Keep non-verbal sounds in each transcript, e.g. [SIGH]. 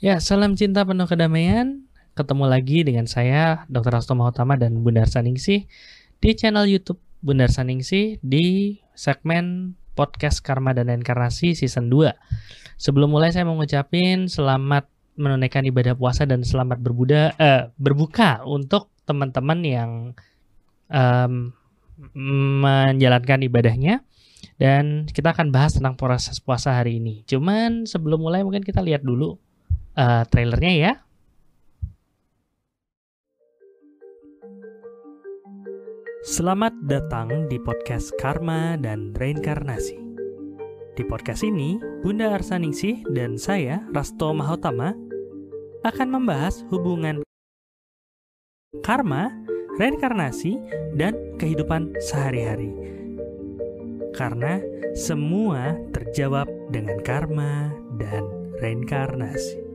Ya, salam cinta penuh kedamaian. Ketemu lagi dengan saya, Dr. Asto Mahotama dan Bunda Saningsih di channel YouTube Bunda Saningsih di segmen podcast Karma dan Inkarnasi season 2. Sebelum mulai saya mau ngucapin selamat menunaikan ibadah puasa dan selamat berbuda eh, berbuka untuk teman-teman yang um, menjalankan ibadahnya dan kita akan bahas tentang proses puasa hari ini. Cuman sebelum mulai mungkin kita lihat dulu uh, trailernya ya. Selamat datang di podcast Karma dan Reinkarnasi. Di podcast ini, Bunda Arsaningsih dan saya, Rasto Mahotama, akan membahas hubungan karma, reinkarnasi, dan kehidupan sehari-hari. Karena semua terjawab dengan karma dan reinkarnasi.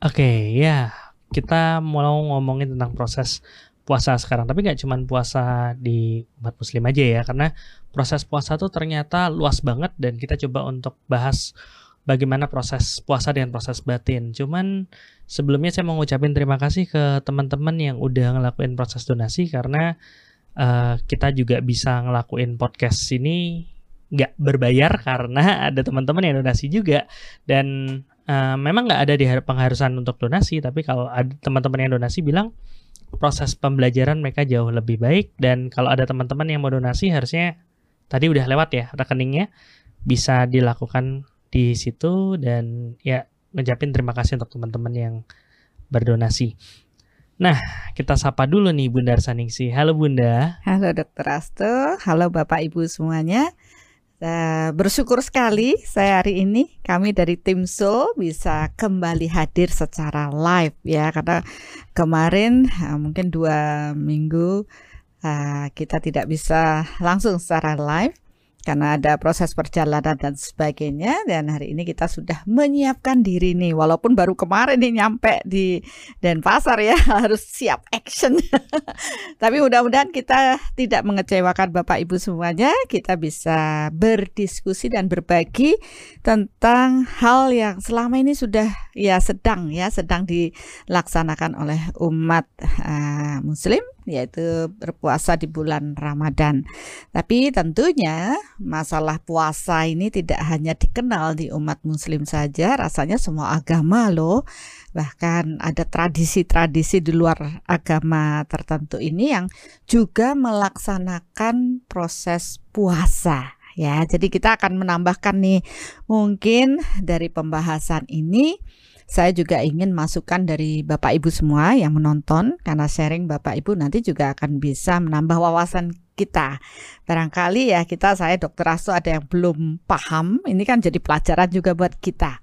Oke, okay, ya kita mau ngomongin tentang proses puasa sekarang. Tapi nggak cuma puasa di umat muslim aja ya, karena proses puasa tuh ternyata luas banget dan kita coba untuk bahas bagaimana proses puasa dengan proses batin. Cuman sebelumnya saya mau ngucapin terima kasih ke teman-teman yang udah ngelakuin proses donasi karena uh, kita juga bisa ngelakuin podcast ini nggak berbayar karena [LAUGHS] ada teman-teman yang donasi juga dan uh, memang nggak ada di pengharusan untuk donasi tapi kalau ada teman-teman yang donasi bilang proses pembelajaran mereka jauh lebih baik dan kalau ada teman-teman yang mau donasi harusnya tadi udah lewat ya rekeningnya bisa dilakukan di situ dan ya ngucapin terima kasih untuk teman-teman yang berdonasi. Nah, kita sapa dulu nih Bunda Arsaningsi. Halo Bunda. Halo Dokter Asto. Halo Bapak Ibu semuanya. Uh, bersyukur sekali saya hari ini kami dari tim Soul bisa kembali hadir secara live ya. Karena kemarin uh, mungkin dua minggu uh, kita tidak bisa langsung secara live karena ada proses perjalanan dan sebagainya dan hari ini kita sudah menyiapkan diri nih. Walaupun baru kemarin nih nyampe di Denpasar ya [LAUGHS] harus siap action. [LAUGHS] Tapi mudah-mudahan kita tidak mengecewakan Bapak Ibu semuanya. Kita bisa berdiskusi dan berbagi tentang hal yang selama ini sudah ya sedang ya sedang dilaksanakan oleh umat uh, muslim yaitu berpuasa di bulan Ramadan. Tapi tentunya masalah puasa ini tidak hanya dikenal di umat muslim saja, rasanya semua agama loh. Bahkan ada tradisi-tradisi di luar agama tertentu ini yang juga melaksanakan proses puasa ya. Jadi kita akan menambahkan nih mungkin dari pembahasan ini saya juga ingin masukan dari Bapak Ibu semua yang menonton karena sharing Bapak Ibu nanti juga akan bisa menambah wawasan kita. Barangkali ya kita saya Dokter Asto ada yang belum paham, ini kan jadi pelajaran juga buat kita.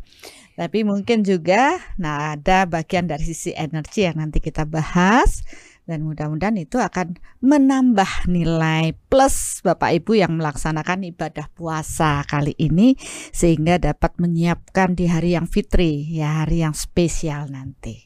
Tapi mungkin juga nah ada bagian dari sisi energi yang nanti kita bahas dan mudah-mudahan itu akan menambah nilai plus Bapak Ibu yang melaksanakan ibadah puasa kali ini sehingga dapat menyiapkan di hari yang fitri ya hari yang spesial nanti.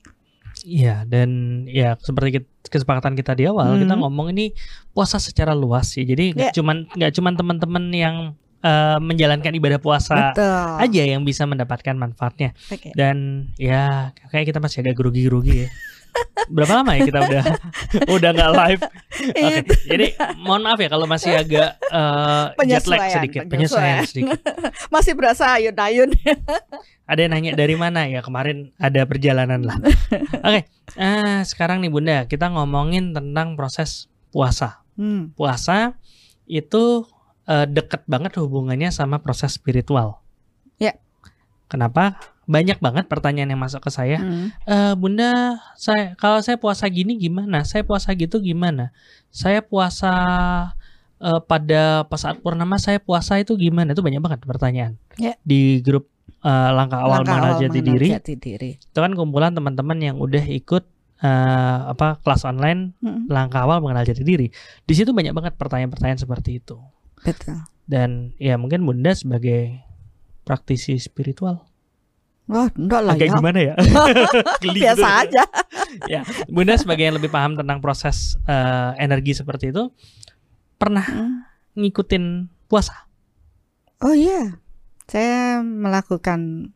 Iya dan ya seperti kesepakatan kita di awal hmm. kita ngomong ini puasa secara luas sih jadi nggak yeah. cuman nggak cuman teman-teman yang uh, menjalankan ibadah puasa Betul. aja yang bisa mendapatkan manfaatnya okay. dan ya kayak kita masih agak grogi-grogi ya. [LAUGHS] Berapa lama ya kita udah [LAUGHS] udah nggak live? Oke, okay. jadi mohon maaf ya kalau masih agak uh, jet lag sedikit, penyesuaian sedikit. [LAUGHS] masih berasa ayun-ayun. ada yang nanya dari mana ya kemarin ada perjalanan lah. [LAUGHS] Oke, okay. uh, eh, sekarang nih Bunda kita ngomongin tentang proses puasa. Hmm. Puasa itu uh, deket banget hubungannya sama proses spiritual. Ya. Kenapa? Banyak banget pertanyaan yang masuk ke saya. Hmm. E, Bunda, saya kalau saya puasa gini gimana? Saya puasa gitu gimana? Saya puasa uh, pada pas saat purnama saya puasa itu gimana? Itu banyak banget pertanyaan. Yeah. Di grup uh, langkah awal langkah mengenal jati diri. jati diri. Itu kan kumpulan teman-teman yang udah ikut uh, apa kelas online hmm. langkah awal mengenal jati diri. Di situ banyak banget pertanyaan-pertanyaan seperti itu. Betul. Dan ya mungkin Bunda sebagai praktisi spiritual Wah, enggak lah Kayak ya. gimana ya? [LAUGHS] Biasa gitu. aja. ya, Bunda sebagai yang lebih paham tentang proses uh, energi seperti itu, pernah hmm. ngikutin puasa? Oh iya, saya melakukan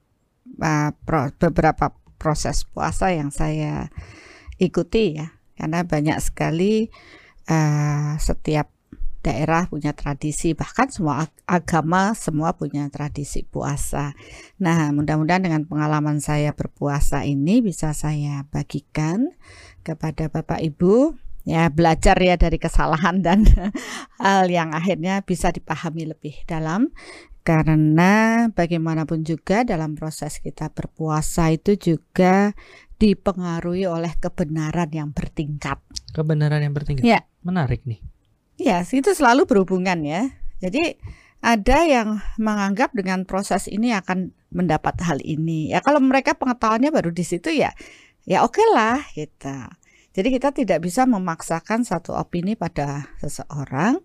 uh, pro, beberapa proses puasa yang saya ikuti ya, karena banyak sekali uh, setiap daerah punya tradisi, bahkan semua agama semua punya tradisi puasa. Nah, mudah-mudahan dengan pengalaman saya berpuasa ini bisa saya bagikan kepada Bapak Ibu ya belajar ya dari kesalahan dan [LAUGHS] hal yang akhirnya bisa dipahami lebih dalam karena bagaimanapun juga dalam proses kita berpuasa itu juga dipengaruhi oleh kebenaran yang bertingkat. Kebenaran yang bertingkat. Ya. Menarik nih. Ya, itu selalu berhubungan ya. Jadi ada yang menganggap dengan proses ini akan mendapat hal ini. Ya kalau mereka pengetahuannya baru di situ ya, ya oke okay lah gitu. Jadi kita tidak bisa memaksakan satu opini pada seseorang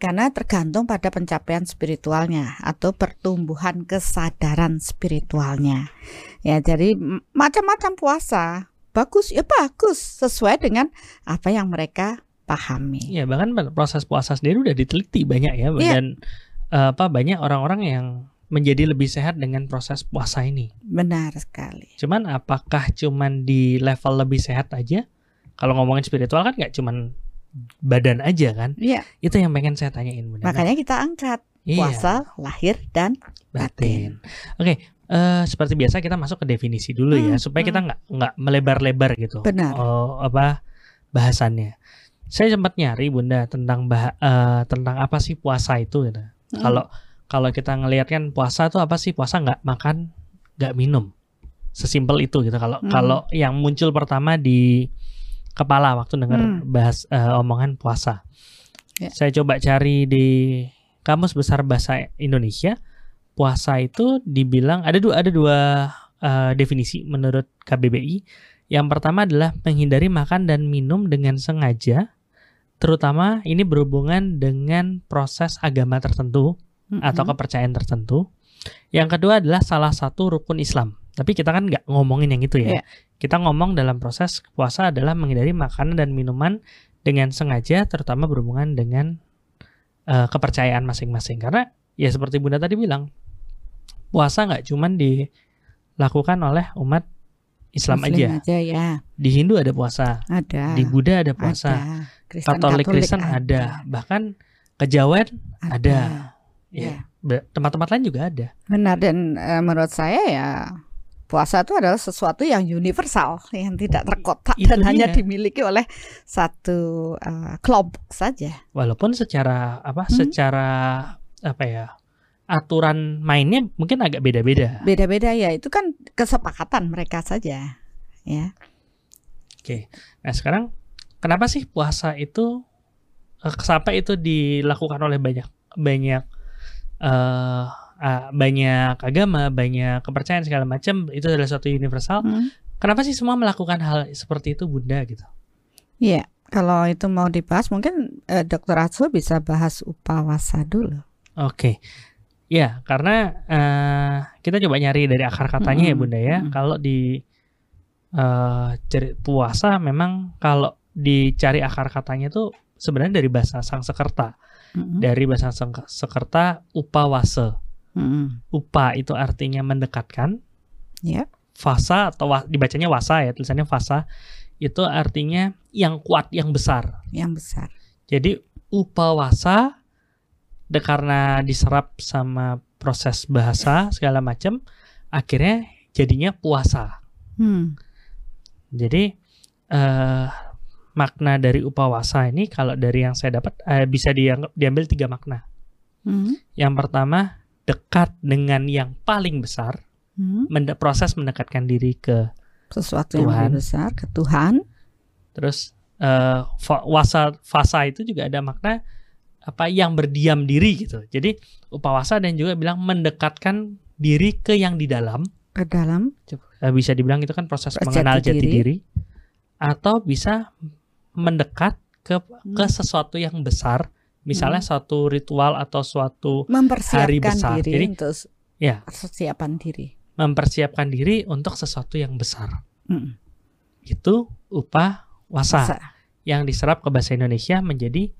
karena tergantung pada pencapaian spiritualnya atau pertumbuhan kesadaran spiritualnya. Ya, jadi macam-macam puasa bagus ya bagus sesuai dengan apa yang mereka pahami. Ya, bahkan proses puasa sendiri udah diteliti banyak ya, ya. dan uh, apa banyak orang-orang yang menjadi lebih sehat dengan proses puasa ini. Benar sekali. Cuman apakah cuman di level lebih sehat aja? kalau ngomongin spiritual kan nggak cuman badan aja kan iya itu yang pengen saya tanyain Bunda. makanya kita angkat iya. puasa lahir dan batin, batin. oke okay, uh, eh, seperti biasa kita masuk ke definisi dulu ya, hmm, ya supaya hmm. kita nggak nggak melebar-lebar gitu benar oh, apa bahasannya saya sempat nyari bunda tentang bah uh, tentang apa sih puasa itu gitu hmm. kalau kalau kita ngelihat kan puasa itu apa sih puasa nggak makan nggak minum sesimpel itu gitu kalau hmm. kalau yang muncul pertama di kepala waktu dengar hmm. bahas uh, omongan puasa. Ya. Saya coba cari di Kamus Besar Bahasa Indonesia, puasa itu dibilang ada dua ada dua uh, definisi menurut KBBI. Yang pertama adalah menghindari makan dan minum dengan sengaja, terutama ini berhubungan dengan proses agama tertentu mm -hmm. atau kepercayaan tertentu. Yang kedua adalah salah satu rukun Islam. Tapi kita kan nggak ngomongin yang itu ya. Yeah. Kita ngomong dalam proses puasa adalah menghindari makanan dan minuman dengan sengaja, terutama berhubungan dengan uh, kepercayaan masing-masing. Karena ya seperti Bunda tadi bilang, puasa nggak cuma dilakukan oleh umat Islam Muslim aja. aja ya. Di Hindu ada puasa. Ada. Di Buddha ada puasa. Ada. Kristen, Katolik Kristen ada. ada. Bahkan kejawen ada. ada. Ya. ya. Tempat-tempat lain juga ada. Benar dan uh, menurut saya ya puasa itu adalah sesuatu yang universal yang tidak terkotak itu dan dia. hanya dimiliki oleh satu uh, kelompok saja. Walaupun secara apa hmm? secara apa ya aturan mainnya mungkin agak beda-beda. Beda-beda ya, itu kan kesepakatan mereka saja, ya. Oke. Nah, sekarang kenapa sih puasa itu uh, sampai itu dilakukan oleh banyak banyak uh, uh, banyak agama, banyak kepercayaan segala macam itu adalah suatu universal. Hmm. Kenapa sih semua melakukan hal seperti itu Bunda gitu? Iya, kalau itu mau dibahas mungkin eh, Dokter Atsu bisa bahas upawasa dulu. Oke. Okay. Ya, karena uh, kita coba nyari dari akar katanya -hmm. ya Bunda ya. -hmm. Kalau di uh, puasa memang kalau dicari akar katanya itu sebenarnya dari bahasa Sangsekerta. -hmm. Dari bahasa Sangsekerta upawase. Hmm. Upa itu artinya mendekatkan. Yeah. Fasa atau wa, dibacanya wasa ya tulisannya fasa itu artinya yang kuat, yang besar. Yang besar. Jadi upawasa de, karena diserap sama proses bahasa segala macam akhirnya jadinya puasa. Hmm. Jadi uh, makna dari upawasa ini kalau dari yang saya dapat uh, bisa dianggap diambil tiga makna. Hmm. Yang pertama dekat dengan yang paling besar, hmm. mende proses mendekatkan diri ke sesuatu Tuhan. yang lebih besar, ke Tuhan. Terus uh, wasa fasa itu juga ada makna apa yang berdiam diri gitu. Jadi upawasa dan juga bilang mendekatkan diri ke yang di dalam. Ke dalam. Uh, bisa dibilang itu kan proses jati mengenal jati diri. diri. Atau bisa mendekat ke hmm. ke sesuatu yang besar misalnya hmm. suatu ritual atau suatu hari besar. Diri Jadi untuk ya persiapan diri. Mempersiapkan diri untuk sesuatu yang besar. Hmm. Itu upah wasa, wasa yang diserap ke bahasa Indonesia menjadi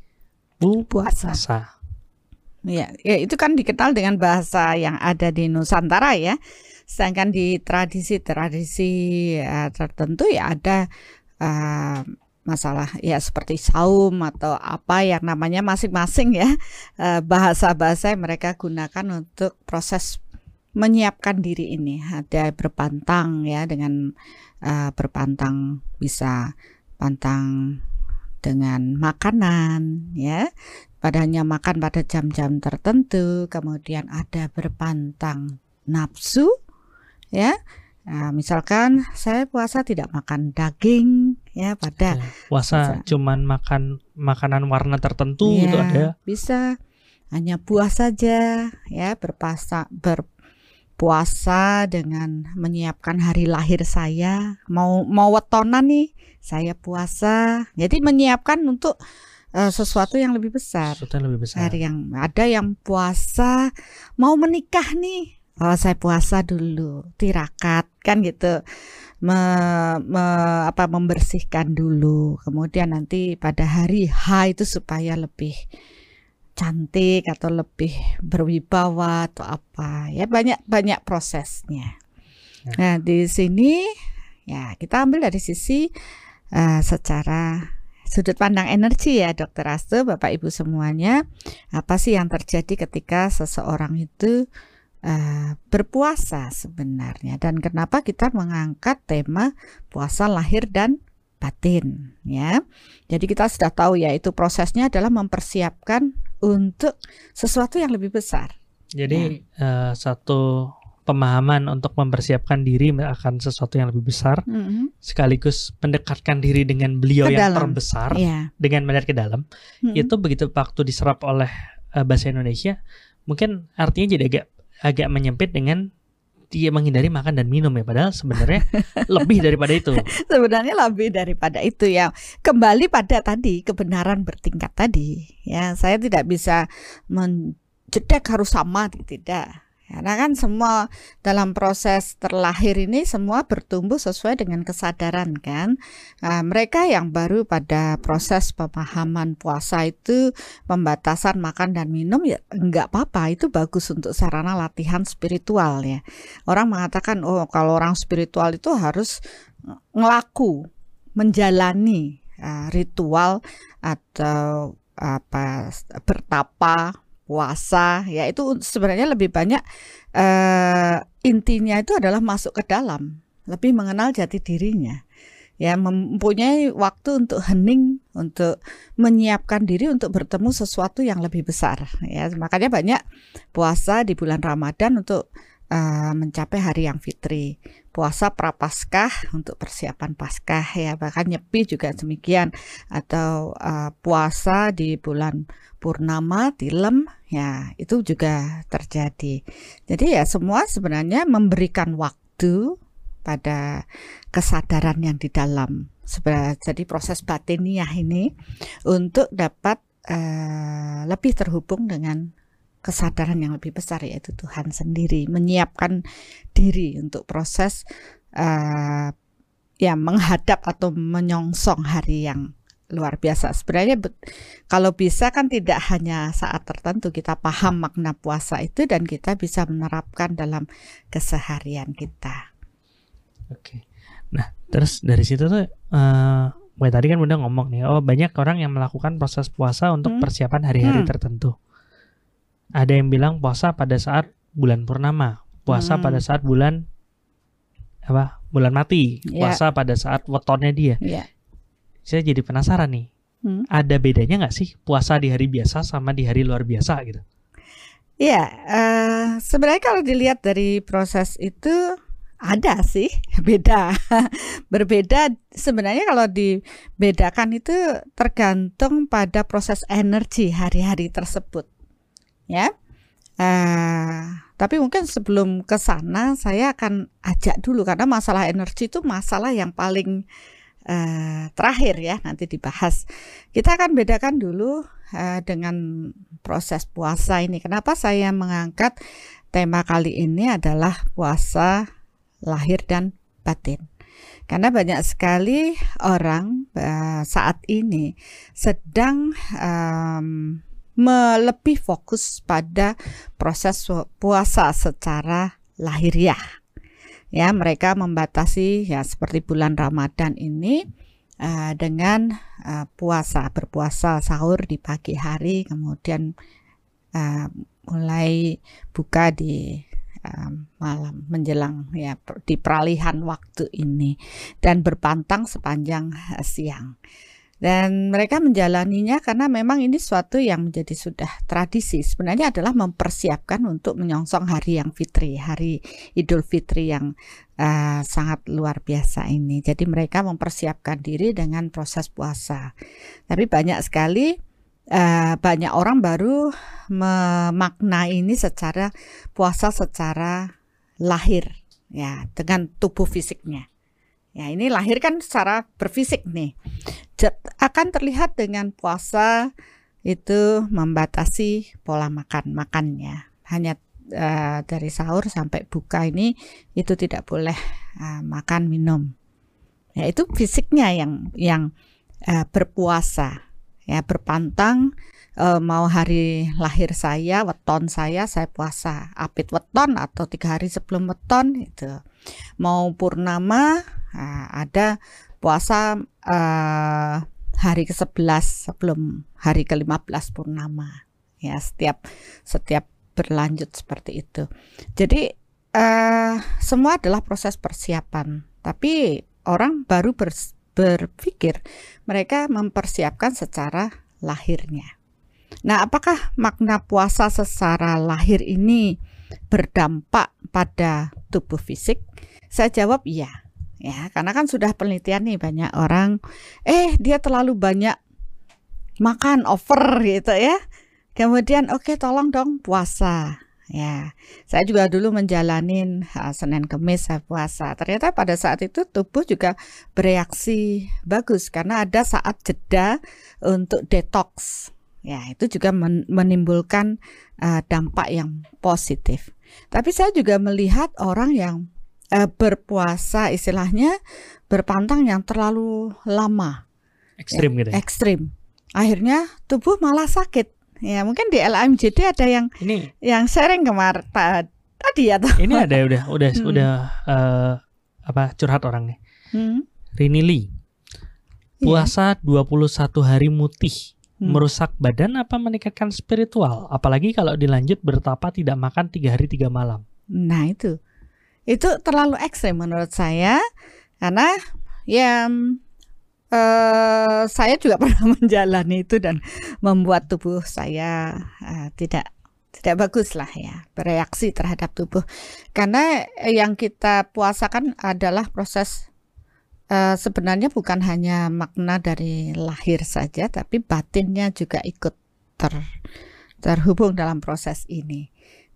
bu puasa. Ya, ya, itu kan dikenal dengan bahasa yang ada di Nusantara ya. Sedangkan di tradisi-tradisi uh, tertentu ya ada uh, masalah ya seperti saum atau apa yang namanya masing-masing ya bahasa-bahasa yang mereka gunakan untuk proses menyiapkan diri ini. Ada berpantang ya dengan uh, berpantang bisa pantang dengan makanan ya. Padanya makan pada jam-jam tertentu kemudian ada berpantang nafsu ya. Nah, misalkan saya puasa tidak makan daging ya pada ya, puasa bisa. cuman makan makanan warna tertentu ya, itu ada. bisa. Hanya buah saja ya berpuasa ber puasa dengan menyiapkan hari lahir saya. Mau mau wetonan nih saya puasa. Jadi menyiapkan untuk uh, sesuatu yang lebih besar. Sesuatu yang lebih besar. Hari yang ada yang puasa mau menikah nih. Oh saya puasa dulu tirakat kan gitu me, me, apa membersihkan dulu kemudian nanti pada hari H itu supaya lebih cantik atau lebih berwibawa atau apa ya banyak banyak prosesnya. Ya. Nah di sini ya kita ambil dari sisi uh, secara sudut pandang energi ya Dokter Astu, Bapak Ibu semuanya apa sih yang terjadi ketika seseorang itu uh, berpuasa sebenarnya dan kenapa kita mengangkat tema puasa lahir dan batin ya. Jadi kita sudah tahu ya itu prosesnya adalah mempersiapkan untuk sesuatu yang lebih besar. Jadi ya. uh, satu pemahaman untuk mempersiapkan diri akan sesuatu yang lebih besar, mm -hmm. sekaligus mendekatkan diri dengan beliau ke yang dalam. terbesar yeah. dengan melihat ke dalam. Mm -hmm. Itu begitu waktu diserap oleh uh, bahasa Indonesia, mungkin artinya jadi agak agak menyempit dengan dia menghindari makan dan minum ya padahal sebenarnya [LAUGHS] lebih daripada itu. Sebenarnya lebih daripada itu ya. Kembali pada tadi kebenaran bertingkat tadi ya. Saya tidak bisa menjedek harus sama tidak. Karena kan semua dalam proses terlahir ini semua bertumbuh sesuai dengan kesadaran kan. Nah, mereka yang baru pada proses pemahaman puasa itu pembatasan makan dan minum ya enggak apa-apa itu bagus untuk sarana latihan spiritual ya. Orang mengatakan oh kalau orang spiritual itu harus ngelaku menjalani uh, ritual atau apa bertapa puasa. Ya itu sebenarnya lebih banyak uh, intinya itu adalah masuk ke dalam lebih mengenal jati dirinya. Ya mempunyai waktu untuk hening untuk menyiapkan diri untuk bertemu sesuatu yang lebih besar. Ya makanya banyak puasa di bulan Ramadan untuk uh, mencapai hari yang fitri. Puasa prapaskah untuk persiapan paskah ya. Bahkan nyepi juga demikian atau uh, puasa di bulan purnama tilem ya itu juga terjadi. Jadi ya semua sebenarnya memberikan waktu pada kesadaran yang di dalam. Jadi proses batiniah ini untuk dapat uh, lebih terhubung dengan kesadaran yang lebih besar yaitu Tuhan sendiri menyiapkan diri untuk proses uh, ya menghadap atau menyongsong hari yang luar biasa. Sebenarnya kalau bisa kan tidak hanya saat tertentu kita paham makna puasa itu dan kita bisa menerapkan dalam keseharian kita. Oke. Nah, terus dari situ tuh uh, tadi kan udah ngomong nih, oh banyak orang yang melakukan proses puasa untuk hmm. persiapan hari-hari hmm. tertentu. Ada yang bilang puasa pada saat bulan purnama, puasa hmm. pada saat bulan apa? Bulan mati, yeah. puasa pada saat wetonnya dia. Yeah. Saya jadi penasaran nih. Hmm. Ada bedanya nggak sih puasa di hari biasa sama di hari luar biasa gitu? Iya, uh, sebenarnya kalau dilihat dari proses itu ada sih [LAUGHS] beda berbeda sebenarnya kalau dibedakan itu tergantung pada proses energi hari-hari tersebut ya. Uh, tapi mungkin sebelum ke sana saya akan ajak dulu karena masalah energi itu masalah yang paling uh, terakhir ya nanti dibahas. Kita akan bedakan dulu uh, dengan proses puasa ini. Kenapa saya mengangkat tema kali ini adalah puasa lahir dan batin. Karena banyak sekali orang uh, saat ini sedang um, lebih fokus pada proses puasa secara lahiriah Ya, mereka membatasi ya seperti bulan Ramadan ini uh, dengan uh, puasa, berpuasa sahur di pagi hari, kemudian uh, mulai buka di uh, malam menjelang ya di peralihan waktu ini dan berpantang sepanjang siang. Dan mereka menjalaninya karena memang ini suatu yang menjadi sudah tradisi. Sebenarnya adalah mempersiapkan untuk menyongsong hari yang fitri, hari Idul Fitri yang uh, sangat luar biasa ini. Jadi mereka mempersiapkan diri dengan proses puasa. Tapi banyak sekali uh, banyak orang baru memaknai ini secara puasa secara lahir ya dengan tubuh fisiknya. Ya, ini lahir kan secara berfisik nih. Akan terlihat dengan puasa itu membatasi pola makan makannya. Hanya uh, dari sahur sampai buka ini itu tidak boleh uh, makan minum. Ya, itu fisiknya yang yang uh, berpuasa. Ya, berpantang uh, mau hari lahir saya, weton saya, saya puasa. Apit weton atau tiga hari sebelum weton itu. Mau purnama Nah, ada puasa uh, hari ke-11 sebelum hari ke-15 purnama. Ya, setiap setiap berlanjut seperti itu. Jadi uh, semua adalah proses persiapan. Tapi orang baru ber, berpikir mereka mempersiapkan secara lahirnya. Nah, apakah makna puasa secara lahir ini berdampak pada tubuh fisik? Saya jawab iya ya karena kan sudah penelitian nih banyak orang eh dia terlalu banyak makan over gitu ya. Kemudian oke okay, tolong dong puasa. Ya saya juga dulu menjalanin uh, Senin Kemis saya puasa. Ternyata pada saat itu tubuh juga bereaksi bagus karena ada saat jeda untuk detox ya itu juga men menimbulkan uh, dampak yang positif. Tapi saya juga melihat orang yang uh, berpuasa istilahnya berpantang yang terlalu lama. Ekstrim gitu. Ya? Ekstrim. Akhirnya tubuh malah sakit. Ya mungkin di LAMJD ada yang ini yang sharing kemarin tadi ya. Ini ada udah udah hmm. udah uh, apa curhat orang nih. Hmm. Rini Lee. Iya. Puasa yeah. 21 hari mutih hmm. merusak badan apa meningkatkan spiritual apalagi kalau dilanjut bertapa tidak makan tiga hari tiga malam nah itu itu terlalu ekstrem menurut saya karena ya uh, saya juga [LAUGHS] pernah menjalani itu dan membuat tubuh saya uh, tidak tidak bagus lah ya bereaksi terhadap tubuh. Karena yang kita puasakan adalah proses uh, sebenarnya bukan hanya makna dari lahir saja tapi batinnya juga ikut ter terhubung dalam proses ini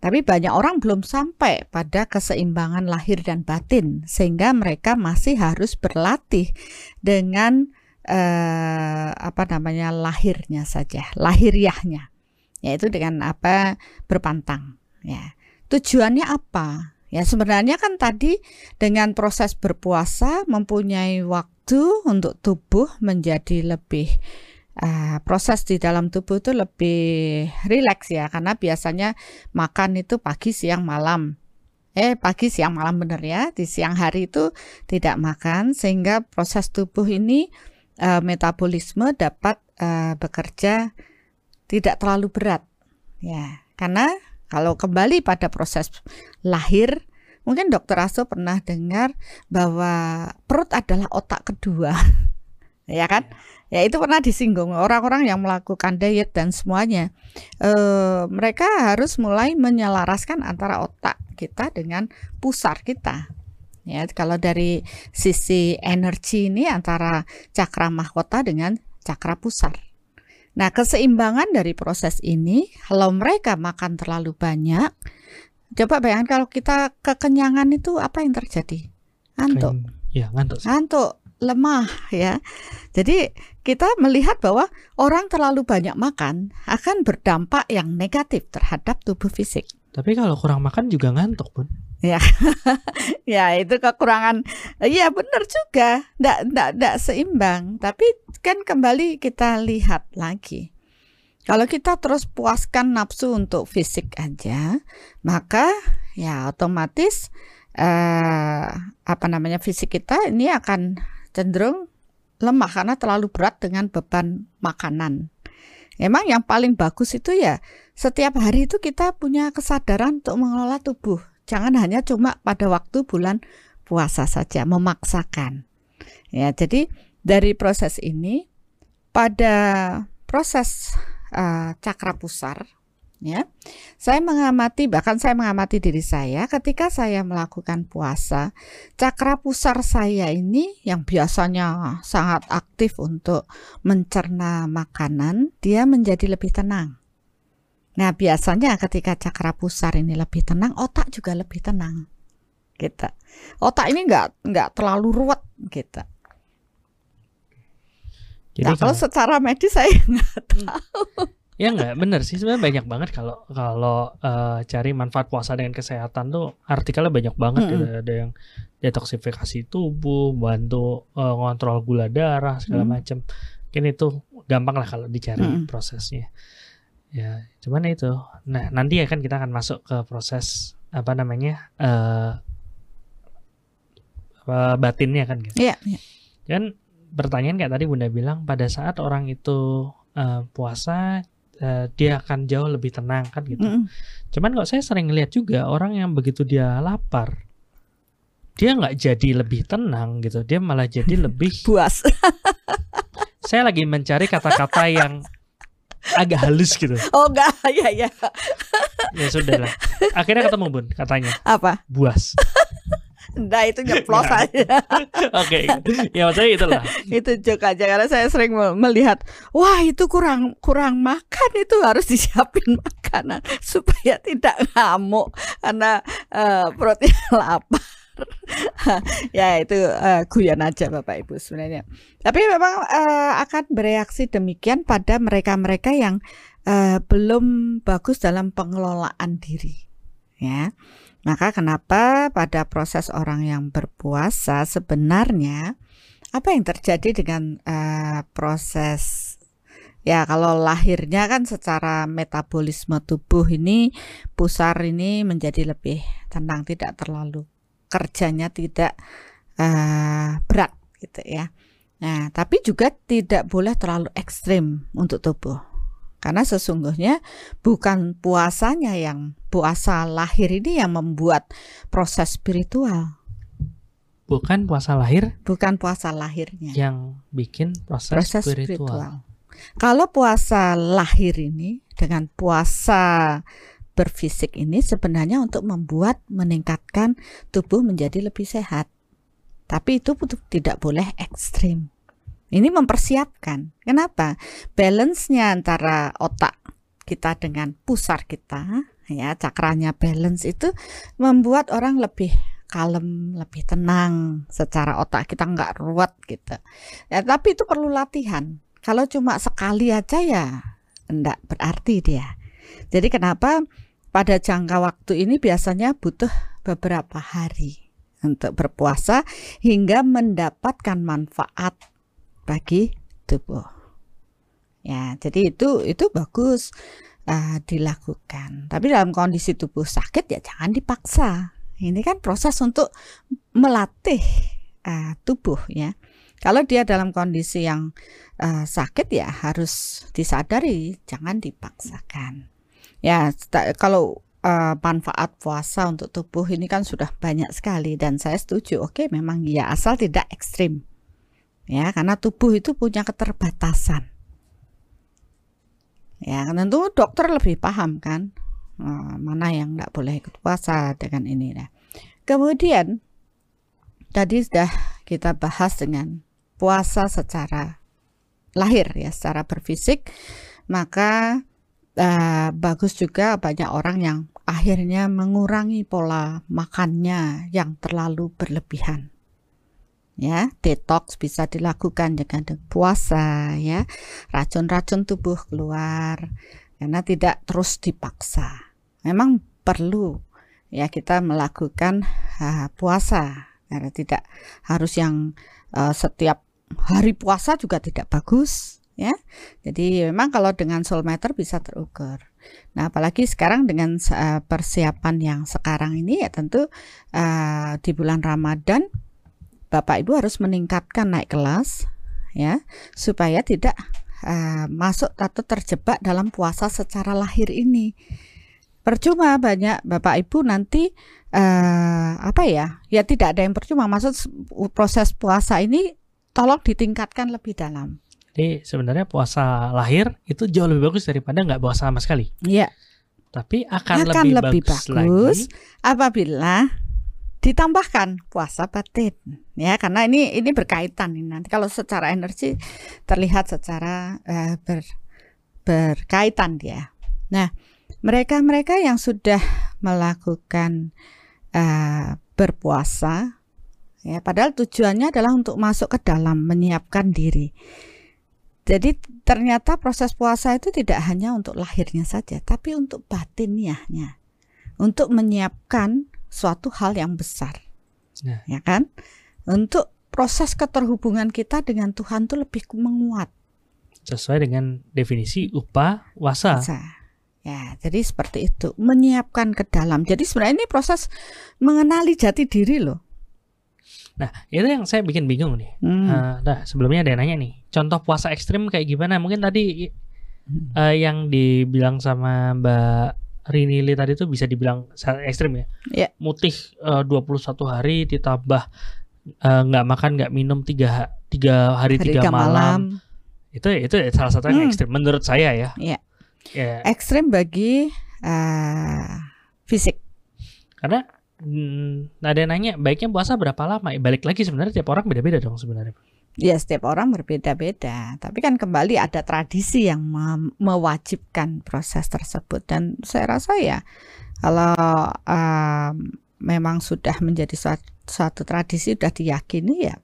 tapi banyak orang belum sampai pada keseimbangan lahir dan batin, sehingga mereka masih harus berlatih dengan eh, apa namanya lahirnya saja, lahiriahnya, yaitu dengan apa berpantang. Ya, tujuannya apa? Ya sebenarnya kan tadi dengan proses berpuasa mempunyai waktu untuk tubuh menjadi lebih uh, proses di dalam tubuh itu lebih rileks ya karena biasanya makan itu pagi siang malam. Eh pagi siang malam bener ya. Di siang hari itu tidak makan sehingga proses tubuh ini uh, metabolisme dapat uh, bekerja tidak terlalu berat. Ya karena kalau kembali pada proses lahir mungkin dokter Aso pernah dengar bahwa perut adalah otak kedua. [LAUGHS] Ya kan? Ya itu pernah disinggung. Orang-orang yang melakukan diet dan semuanya e, mereka harus mulai menyelaraskan antara otak kita dengan pusar kita. Ya kalau dari sisi energi ini antara cakra mahkota dengan cakra pusar. Nah keseimbangan dari proses ini kalau mereka makan terlalu banyak coba bayangkan kalau kita kekenyangan itu apa yang terjadi? Ngantuk. Ya ngantuk ngantuk lemah ya. Jadi kita melihat bahwa orang terlalu banyak makan akan berdampak yang negatif terhadap tubuh fisik. Tapi kalau kurang makan juga ngantuk pun. Ya, [LAUGHS] ya itu kekurangan. Ya benar juga, ndak ndak ndak seimbang. Tapi kan kembali kita lihat lagi. Kalau kita terus puaskan nafsu untuk fisik aja, maka ya otomatis uh, apa namanya fisik kita ini akan cenderung lemah karena terlalu berat dengan beban makanan. Emang yang paling bagus itu ya setiap hari itu kita punya kesadaran untuk mengelola tubuh. Jangan hanya cuma pada waktu bulan puasa saja memaksakan. Ya, jadi dari proses ini pada proses uh, cakra pusar ya. Saya mengamati bahkan saya mengamati diri saya ketika saya melakukan puasa, cakra pusar saya ini yang biasanya sangat aktif untuk mencerna makanan, dia menjadi lebih tenang. Nah, biasanya ketika cakra pusar ini lebih tenang, otak juga lebih tenang. Gitu. Otak ini enggak enggak terlalu ruwet gitu. Jadi nah, kalau secara medis saya [LAUGHS] nggak tahu. Ya nggak bener sih sebenarnya banyak banget kalau kalau uh, cari manfaat puasa dengan kesehatan tuh artikelnya banyak banget mm -hmm. gitu. ada yang detoksifikasi tubuh, bantu uh, ngontrol gula darah segala mm -hmm. macam. Mungkin itu gampang lah kalau dicari mm -hmm. prosesnya. Ya, cuman itu. Nah, nanti ya kan kita akan masuk ke proses apa namanya? uh, apa, batinnya kan gitu. Iya, yeah, yeah. Kan pertanyaan kayak tadi Bunda bilang pada saat orang itu uh, puasa uh, dia akan jauh lebih tenang kan gitu. Mm. Cuman kok saya sering lihat juga orang yang begitu dia lapar, dia nggak jadi lebih tenang gitu, dia malah jadi [LAUGHS] lebih puas. [LAUGHS] saya lagi mencari kata-kata yang agak halus gitu. Oh enggak, [LAUGHS] ya ya. ya sudah lah. Akhirnya ketemu Bun katanya. Apa? Buas. Nah itu nyeplos nah. aja. [LAUGHS] Oke, okay. ya maksudnya itulah. itu joke aja karena saya sering melihat, wah itu kurang kurang makan itu harus disiapin [LAUGHS] makanan supaya tidak ngamuk karena uh, perutnya [LAUGHS] lapar. ya itu uh, guyon aja Bapak Ibu sebenarnya. Tapi memang uh, akan bereaksi demikian pada mereka-mereka yang uh, belum bagus dalam pengelolaan diri. Ya. Maka kenapa pada proses orang yang berpuasa sebenarnya apa yang terjadi dengan uh, proses ya kalau lahirnya kan secara metabolisme tubuh ini pusar ini menjadi lebih tenang tidak terlalu kerjanya tidak uh, berat gitu ya. Nah, tapi juga tidak boleh terlalu ekstrim untuk tubuh. Karena sesungguhnya bukan puasanya yang puasa lahir ini yang membuat proses spiritual. Bukan puasa lahir? Bukan puasa lahirnya. Yang bikin proses, proses spiritual. spiritual. Kalau puasa lahir ini dengan puasa berfisik ini sebenarnya untuk membuat meningkatkan tubuh menjadi lebih sehat. Tapi itu tidak boleh ekstrim. Ini mempersiapkan. Kenapa? Balance-nya antara otak kita dengan pusar kita, ya cakranya balance itu membuat orang lebih kalem, lebih tenang secara otak kita nggak ruwet gitu. Ya, tapi itu perlu latihan. Kalau cuma sekali aja ya enggak berarti dia. Jadi kenapa pada jangka waktu ini biasanya butuh beberapa hari untuk berpuasa hingga mendapatkan manfaat bagi tubuh. Ya, jadi itu itu bagus uh, dilakukan. Tapi dalam kondisi tubuh sakit ya jangan dipaksa. Ini kan proses untuk melatih uh, tubuh ya. Kalau dia dalam kondisi yang uh, sakit ya harus disadari, jangan dipaksakan. Ya, kalau manfaat puasa untuk tubuh ini kan sudah banyak sekali dan saya setuju. Oke, memang ya asal tidak ekstrim ya karena tubuh itu punya keterbatasan. Ya tentu dokter lebih paham kan uh, mana yang tidak boleh ikut puasa dengan ini nah kemudian tadi sudah kita bahas dengan puasa secara lahir ya secara berfisik maka uh, bagus juga banyak orang yang akhirnya mengurangi pola makannya yang terlalu berlebihan ya detox bisa dilakukan dengan puasa ya racun-racun tubuh keluar karena tidak terus dipaksa memang perlu ya kita melakukan uh, puasa karena tidak harus yang uh, setiap hari puasa juga tidak bagus ya. Jadi memang kalau dengan soul meter bisa terukur. Nah, apalagi sekarang dengan uh, persiapan yang sekarang ini ya tentu uh, di bulan Ramadan Bapak Ibu harus meningkatkan naik kelas ya supaya tidak uh, masuk atau terjebak dalam puasa secara lahir ini. Percuma banyak Bapak Ibu nanti uh, apa ya? Ya tidak ada yang percuma. Maksud proses puasa ini tolong ditingkatkan lebih dalam. Jadi sebenarnya puasa lahir itu jauh lebih bagus daripada nggak puasa sama sekali. Iya. Tapi akan, akan lebih, lebih bagus, bagus lagi apabila ditambahkan puasa batin ya. Karena ini ini berkaitan ini nanti. Kalau secara energi terlihat secara uh, ber, berkaitan dia. Nah, mereka-mereka yang sudah melakukan uh, berpuasa ya padahal tujuannya adalah untuk masuk ke dalam menyiapkan diri. Jadi ternyata proses puasa itu tidak hanya untuk lahirnya saja tapi untuk batinnya untuk menyiapkan suatu hal yang besar nah. ya kan untuk proses keterhubungan kita dengan Tuhan itu lebih menguat sesuai dengan definisi upah wasa. Ya, jadi seperti itu, menyiapkan ke dalam. Jadi sebenarnya ini proses mengenali jati diri loh. Nah, itu yang saya bikin bingung nih. Hmm. Uh, nah, sebelumnya ada yang nanya nih, contoh puasa ekstrim kayak gimana? Mungkin tadi uh, yang dibilang sama Mbak Rinili tadi itu bisa dibilang ekstrim ya. Yeah. Mutih uh, 21 hari ditambah nggak uh, makan nggak minum tiga tiga hari, hari tiga malam. malam. Itu itu salah satu yang hmm. ekstrim menurut saya ya. Yeah. Yeah. Ekstrim bagi uh, fisik. Karena hmm, ada yang nanya baiknya puasa berapa lama? Balik lagi sebenarnya tiap orang beda-beda dong sebenarnya. Ya setiap orang berbeda-beda, tapi kan kembali ada tradisi yang me mewajibkan proses tersebut dan saya rasa ya kalau um, memang sudah menjadi suatu, suatu tradisi sudah diyakini ya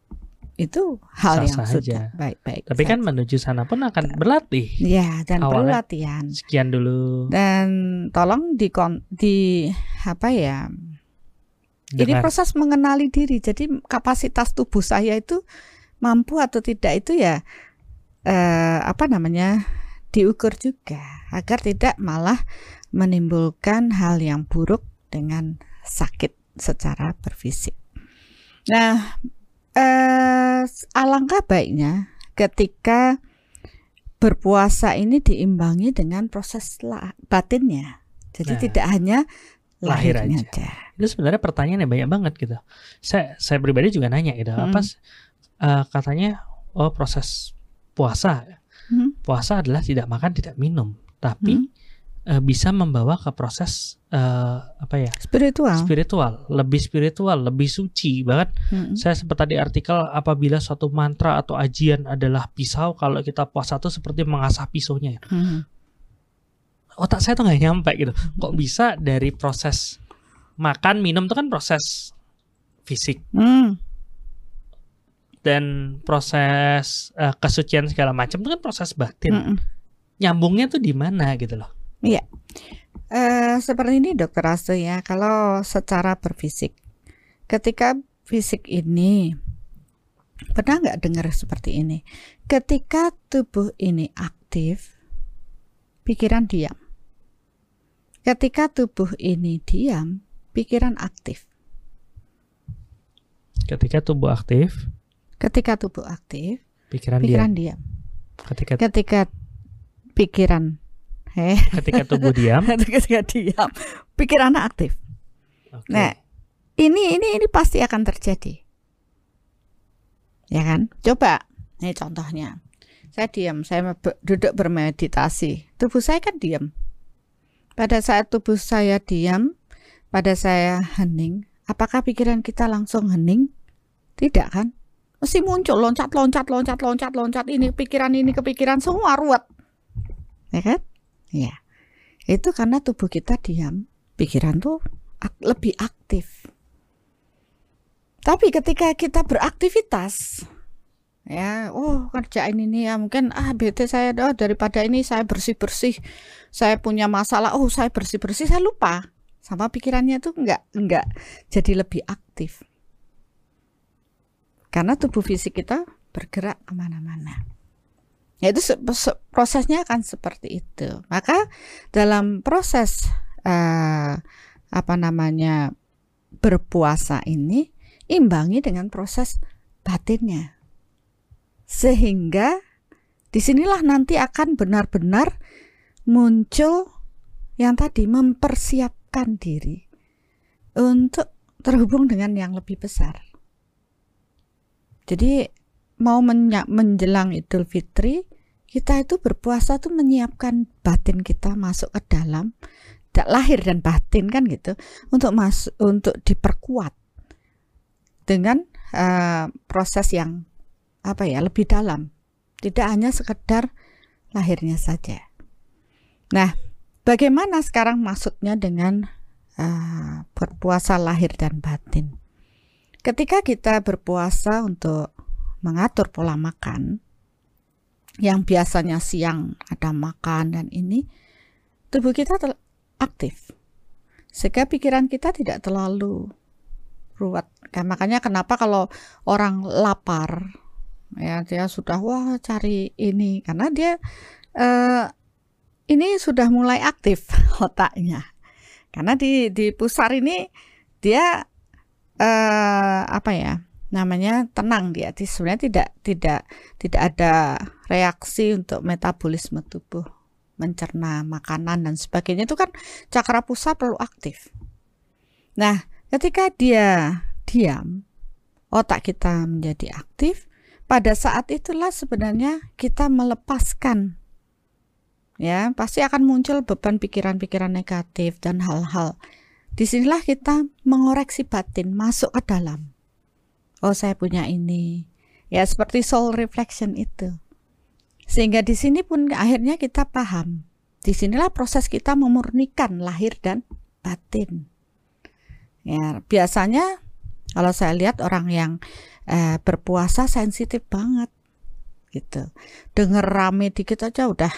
itu hal Sasa yang sudah baik-baik. Tapi kan menuju sana pun akan berlatih. Ya, dan perlu latihan. Sekian dulu. Dan tolong di di apa ya? Dengar. Ini proses mengenali diri. Jadi kapasitas tubuh saya itu mampu atau tidak itu ya eh, apa namanya? diukur juga agar tidak malah menimbulkan hal yang buruk dengan sakit secara berfisik. Nah, eh, alangkah baiknya ketika berpuasa ini diimbangi dengan proses batinnya. Jadi nah. tidak hanya lahir aja. aja. Itu sebenarnya pertanyaannya banyak banget gitu. Saya saya pribadi juga nanya gitu. Hmm. Apa uh, katanya oh proses puasa. Hmm. Puasa adalah tidak makan, tidak minum, tapi hmm. uh, bisa membawa ke proses uh, apa ya? Spiritual. Spiritual, lebih spiritual, lebih suci. Bahkan hmm. saya sempat tadi artikel apabila suatu mantra atau ajian adalah pisau, kalau kita puasa itu seperti mengasah pisaunya. Hmm otak saya tuh nggak nyampe gitu kok bisa dari proses makan minum itu kan proses fisik hmm. Dan proses uh, kesucian segala macam itu kan proses batin. Hmm. nyambungnya tuh di mana gitu loh? Iya. Uh, seperti ini dokter Astu ya. Kalau secara berfisik ketika fisik ini pernah nggak dengar seperti ini? Ketika tubuh ini aktif pikiran diam. Ketika tubuh ini diam, pikiran aktif. Ketika tubuh aktif, ketika tubuh aktif, pikiran, pikiran diam. diam. Ketika ketika pikiran eh ketika tubuh diam, [LAUGHS] ketika diam, pikiran aktif. Okay. Nah, ini ini ini pasti akan terjadi. Ya kan? Coba nih contohnya. Saya diam, saya duduk bermeditasi. Tubuh saya kan diam pada saat tubuh saya diam, pada saya hening, apakah pikiran kita langsung hening? Tidak kan? Mesti muncul loncat, loncat, loncat, loncat, loncat ini pikiran ini kepikiran semua ruwet. Ya kan? Ya. Itu karena tubuh kita diam, pikiran tuh ak lebih aktif. Tapi ketika kita beraktivitas, ya oh kerjain ini ya mungkin ah bete saya oh, daripada ini saya bersih bersih saya punya masalah oh saya bersih bersih saya lupa sama pikirannya tuh nggak nggak jadi lebih aktif karena tubuh fisik kita bergerak ke mana-mana Ya itu prosesnya akan seperti itu. Maka dalam proses uh, apa namanya berpuasa ini imbangi dengan proses batinnya. Sehingga di sinilah nanti akan benar-benar muncul yang tadi mempersiapkan diri untuk terhubung dengan yang lebih besar. Jadi mau menjelang Idul Fitri, kita itu berpuasa tuh menyiapkan batin kita masuk ke dalam lahir dan batin kan gitu untuk masuk untuk diperkuat dengan uh, proses yang apa ya lebih dalam. Tidak hanya sekedar lahirnya saja. Nah bagaimana sekarang maksudnya dengan uh, berpuasa lahir dan batin ketika kita berpuasa untuk mengatur pola makan yang biasanya siang ada makan dan ini tubuh kita aktif. Sehingga pikiran kita tidak terlalu ruwet. Kan makanya kenapa kalau orang lapar ya dia sudah wah cari ini. Karena dia eh, ini sudah mulai aktif [LAUGHS] otaknya. Karena di di pusar ini dia eh, apa ya namanya tenang dia. Sebenarnya tidak tidak tidak ada reaksi untuk metabolisme tubuh mencerna makanan dan sebagainya. Itu kan cakra pusat perlu aktif. Nah ketika dia diam otak kita menjadi aktif pada saat itulah sebenarnya kita melepaskan ya. Pasti akan muncul beban pikiran-pikiran negatif dan hal-hal di sinilah kita mengoreksi batin masuk ke dalam. Oh saya punya ini. Ya seperti soul reflection itu. Sehingga di sini pun akhirnya kita paham. Di sinilah proses kita memurnikan lahir dan batin. Ya biasanya kalau saya lihat orang yang eh, berpuasa sensitif banget gitu. Dengar rame dikit aja udah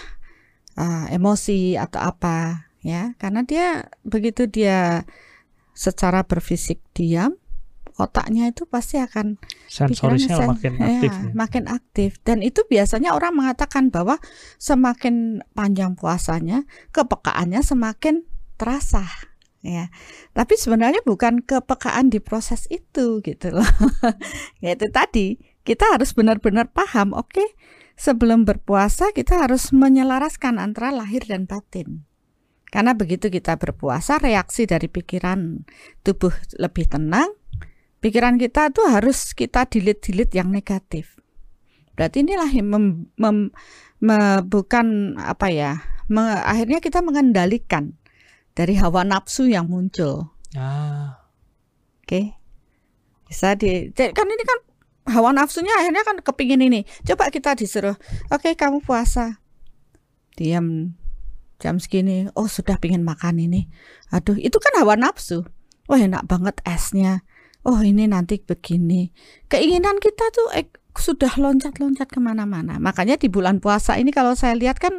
uh, emosi atau apa ya. Karena dia begitu dia secara berfisik diam otaknya itu pasti akan sensorisnya sen makin ya, aktif ya. makin aktif. Dan itu biasanya orang mengatakan bahwa semakin panjang puasanya kepekaannya semakin terasa ya. Tapi sebenarnya bukan kepekaan di proses itu gitu loh. [LAUGHS] Yaitu tadi. Kita harus benar-benar paham oke okay, sebelum berpuasa kita harus menyelaraskan antara lahir dan batin karena begitu kita berpuasa reaksi dari pikiran tubuh lebih tenang pikiran kita tuh harus kita delete-delete yang negatif. Berarti inilah yang mem, mem, me, bukan apa ya, me, akhirnya kita mengendalikan dari hawa nafsu yang muncul. Ah. Oke. Okay. Bisa di kan ini kan hawa nafsunya akhirnya kan kepingin ini. Coba kita disuruh, oke okay, kamu puasa. Diam jam segini, oh sudah pingin makan ini. Aduh, itu kan hawa nafsu. Wah enak banget esnya oh ini nanti begini. Keinginan kita tuh eh, sudah loncat-loncat ke mana-mana. Makanya di bulan puasa ini kalau saya lihat kan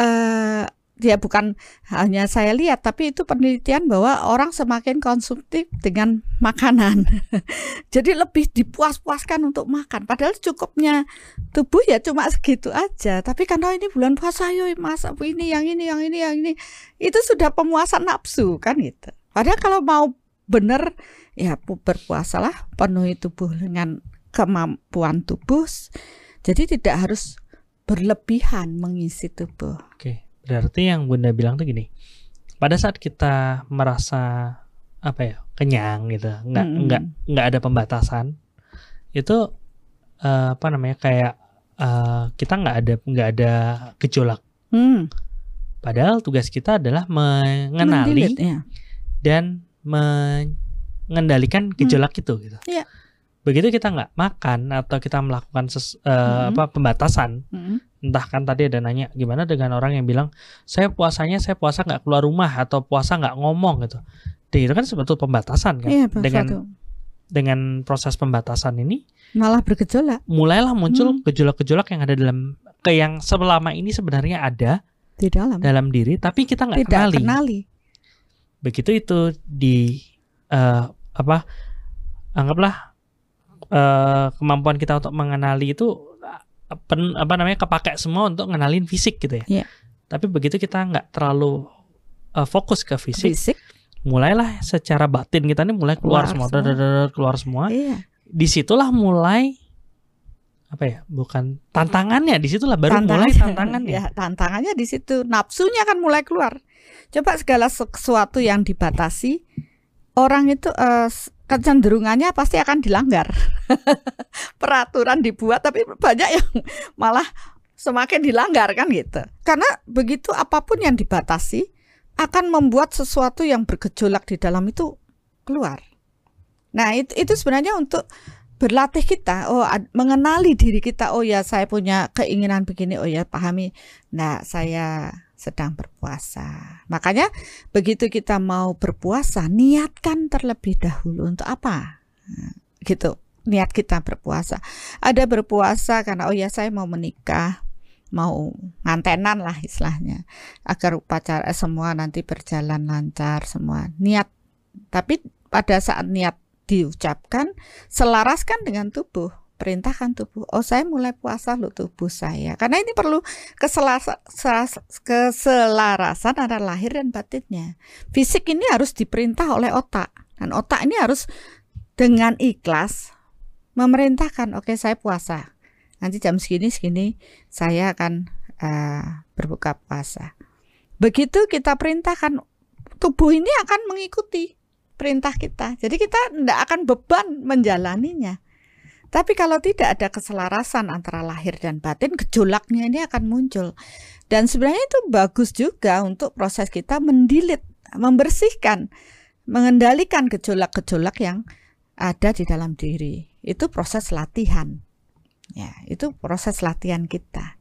eh, dia bukan hanya saya lihat tapi itu penelitian bahwa orang semakin konsumtif dengan makanan. [LAUGHS] Jadi lebih dipuas-puaskan untuk makan. Padahal cukupnya tubuh ya cuma segitu aja. Tapi karena ini bulan puasa, yo masak ini, yang ini, yang ini, yang ini, itu sudah pemuasan nafsu kan gitu. Padahal kalau mau benar ya berpuasalah penuhi tubuh dengan kemampuan tubuh jadi tidak harus berlebihan mengisi tubuh oke berarti yang bunda bilang tuh gini pada saat kita merasa apa ya kenyang gitu nggak mm -hmm. nggak nggak ada pembatasan itu uh, apa namanya kayak uh, kita nggak ada nggak ada gejolak mm. padahal tugas kita adalah mengenali Mendilit, ya. dan mengendalikan gejolak hmm. itu gitu. Yeah. Begitu kita nggak makan atau kita melakukan ses, uh, hmm. apa pembatasan, hmm. entah kan tadi ada nanya gimana dengan orang yang bilang saya puasanya saya puasa nggak keluar rumah atau puasa nggak ngomong gitu. Itu kan sebetulnya pembatasan kan. Yeah, dengan satu. dengan proses pembatasan ini malah bergejolak. Mulailah muncul hmm. gejolak-gejolak yang ada dalam ke yang selama ini sebenarnya ada di dalam dalam diri tapi kita nggak kenali. kenali begitu itu di uh, apa anggaplah uh, kemampuan kita untuk mengenali itu pen, apa namanya kepake semua untuk ngenalin fisik gitu ya. Iya. Tapi begitu kita nggak terlalu uh, fokus ke fisik, fisik mulailah secara batin kita nih mulai keluar, Keluar semua, semua. dadadadad, keluar semua. iya Di situlah mulai apa ya? Bukan tantangannya, di situlah baru mulai tantangannya. ya [LAUGHS] tantangannya di situ nafsunya kan mulai keluar coba segala sesuatu yang dibatasi orang itu eh, s- kecenderungannya pasti akan dilanggar. [LAUGHS] Peraturan dibuat tapi banyak yang malah semakin dilanggar kan gitu. Karena begitu apa pun yang dibatasi akan membuat sesuatu yang bergejolak di dalam itu keluar. Nah itu itu sebenarnya untuk berlatih kita. Oh mengenali diri kita. Oh ya saya punya keinginan begini. Oh ya pahami. Nah saya sedang berpuasa. Makanya begitu kita mau berpuasa niatkan terlebih dahulu untuk apa? Nah, gitu. Niat kita berpuasa. Ada berpuasa karena oh ya saya mau menikah mau ngantenan lah istilahnya agar upacara eh, semua nanti berjalan lancar semua niat. Tapi pada saat niat diucapkan selaraskan dengan tubuh perintahkan tubuh. Oh saya mulai puasa loh tubuh saya. Karena ini perlu keselarasan antara lahir dan batinnya. Fisik ini harus diperintah oleh otak. Dan otak ini harus dengan ikhlas memerintahkan oke saya puasa. Nanti jam segini segini saya akan eh, berbuka puasa. Begitu kita perintahkan tubuh ini akan mengikuti perintah kita. Jadi kita tidak akan beban menjalaninya. Tapi kalau tidak ada keselarasan antara lahir dan batin, gejolaknya ini akan muncul. Dan sebenarnya itu bagus juga untuk proses kita mendilit, membersihkan, mengendalikan gejolak-gejolak yang ada di dalam diri. Itu proses latihan. Ya, itu proses latihan kita.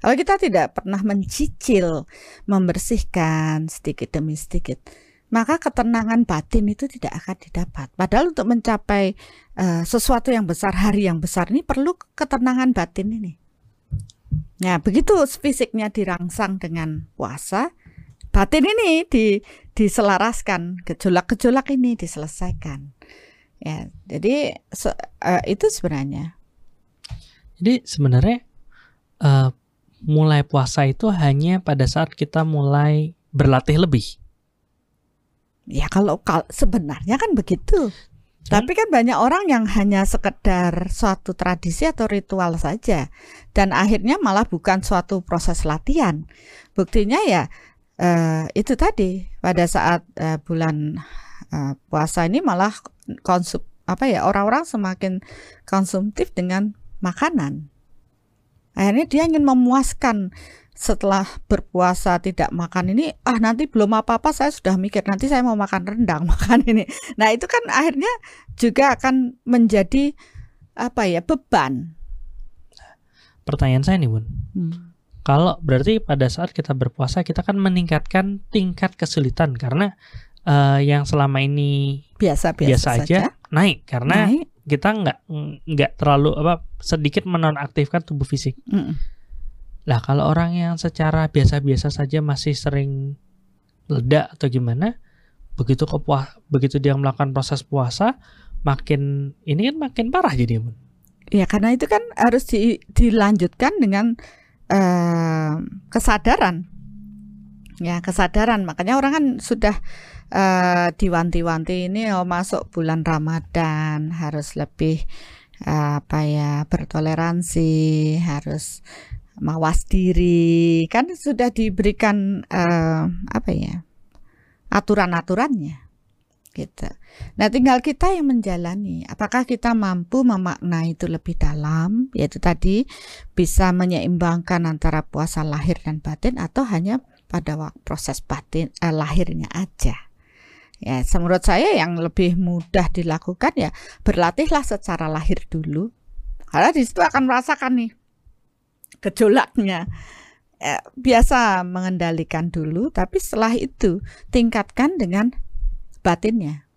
Kalau kita tidak pernah mencicil, membersihkan sedikit demi sedikit, maka ketenangan batin itu tidak akan didapat. Padahal untuk mencapai eh, sesuatu yang besar, hari yang besar ini perlu ketenangan batin ini. Nah, begitu fisiknya dirangsang dengan puasa, batin ini di, diselaraskan, gejolak-gejolak ini diselesaikan. Ya, jadi se- eh, itu sebenarnya. Jadi sebenarnya eh, mulai puasa itu hanya pada saat kita mulai berlatih lebih. Ya kalau, kal- sebenarnya kan begitu. Tapi kan banyak orang yang hanya sekedar suatu tradisi atau ritual saja dan akhirnya malah bukan suatu proses latihan. Buktinya ya eh, itu tadi pada saat eh, bulan eh, puasa ini malah konsum apa ya orang-orang semakin konsumtif dengan makanan. Akhirnya dia ingin memuaskan setelah berpuasa tidak makan ini ah nanti belum apa-apa saya sudah mikir nanti saya mau makan rendang [LAUGHS] makan ini nah itu kan akhirnya juga akan menjadi apa ya beban Pertanyaan saya nih, Bun. Hmm. Kalau berarti pada saat kita berpuasa kita kan meningkatkan tingkat kesulitan karena eh, yang selama ini biasa biasa, biasa, aja saja naik karena naik kita nggak nggak terlalu apa sedikit menonaktifkan tubuh fisik. Mm-mm. Lah kalau orang yang secara biasa-biasa saja masih sering ledak atau gimana, begitu kepuas begitu dia melakukan proses puasa, makin ini kan makin parah jadi ya karena itu kan harus di- dilanjutkan dengan eh, kesadaran. Ya kesadaran. Makanya orang kan sudah eh, diwanti-wanti ini oh masuk bulan Ramadan harus lebih eh, apa ya bertoleransi harus mawas diri kan sudah diberikan eh, apa ya aturan-aturannya gitu. Nah, tinggal kita yang menjalani. Apakah kita mampu memaknai itu lebih dalam, yaitu tadi bisa menyeimbangkan antara puasa lahir dan batin atau hanya pada proses batin eh, lahirnya aja. Ya, menurut saya yang lebih mudah dilakukan ya berlatihlah secara lahir dulu. Karena di situ akan merasakan nih gejolaknya. Eh, biasa mengendalikan dulu, tapi setelah itu tingkatkan dengan batinnya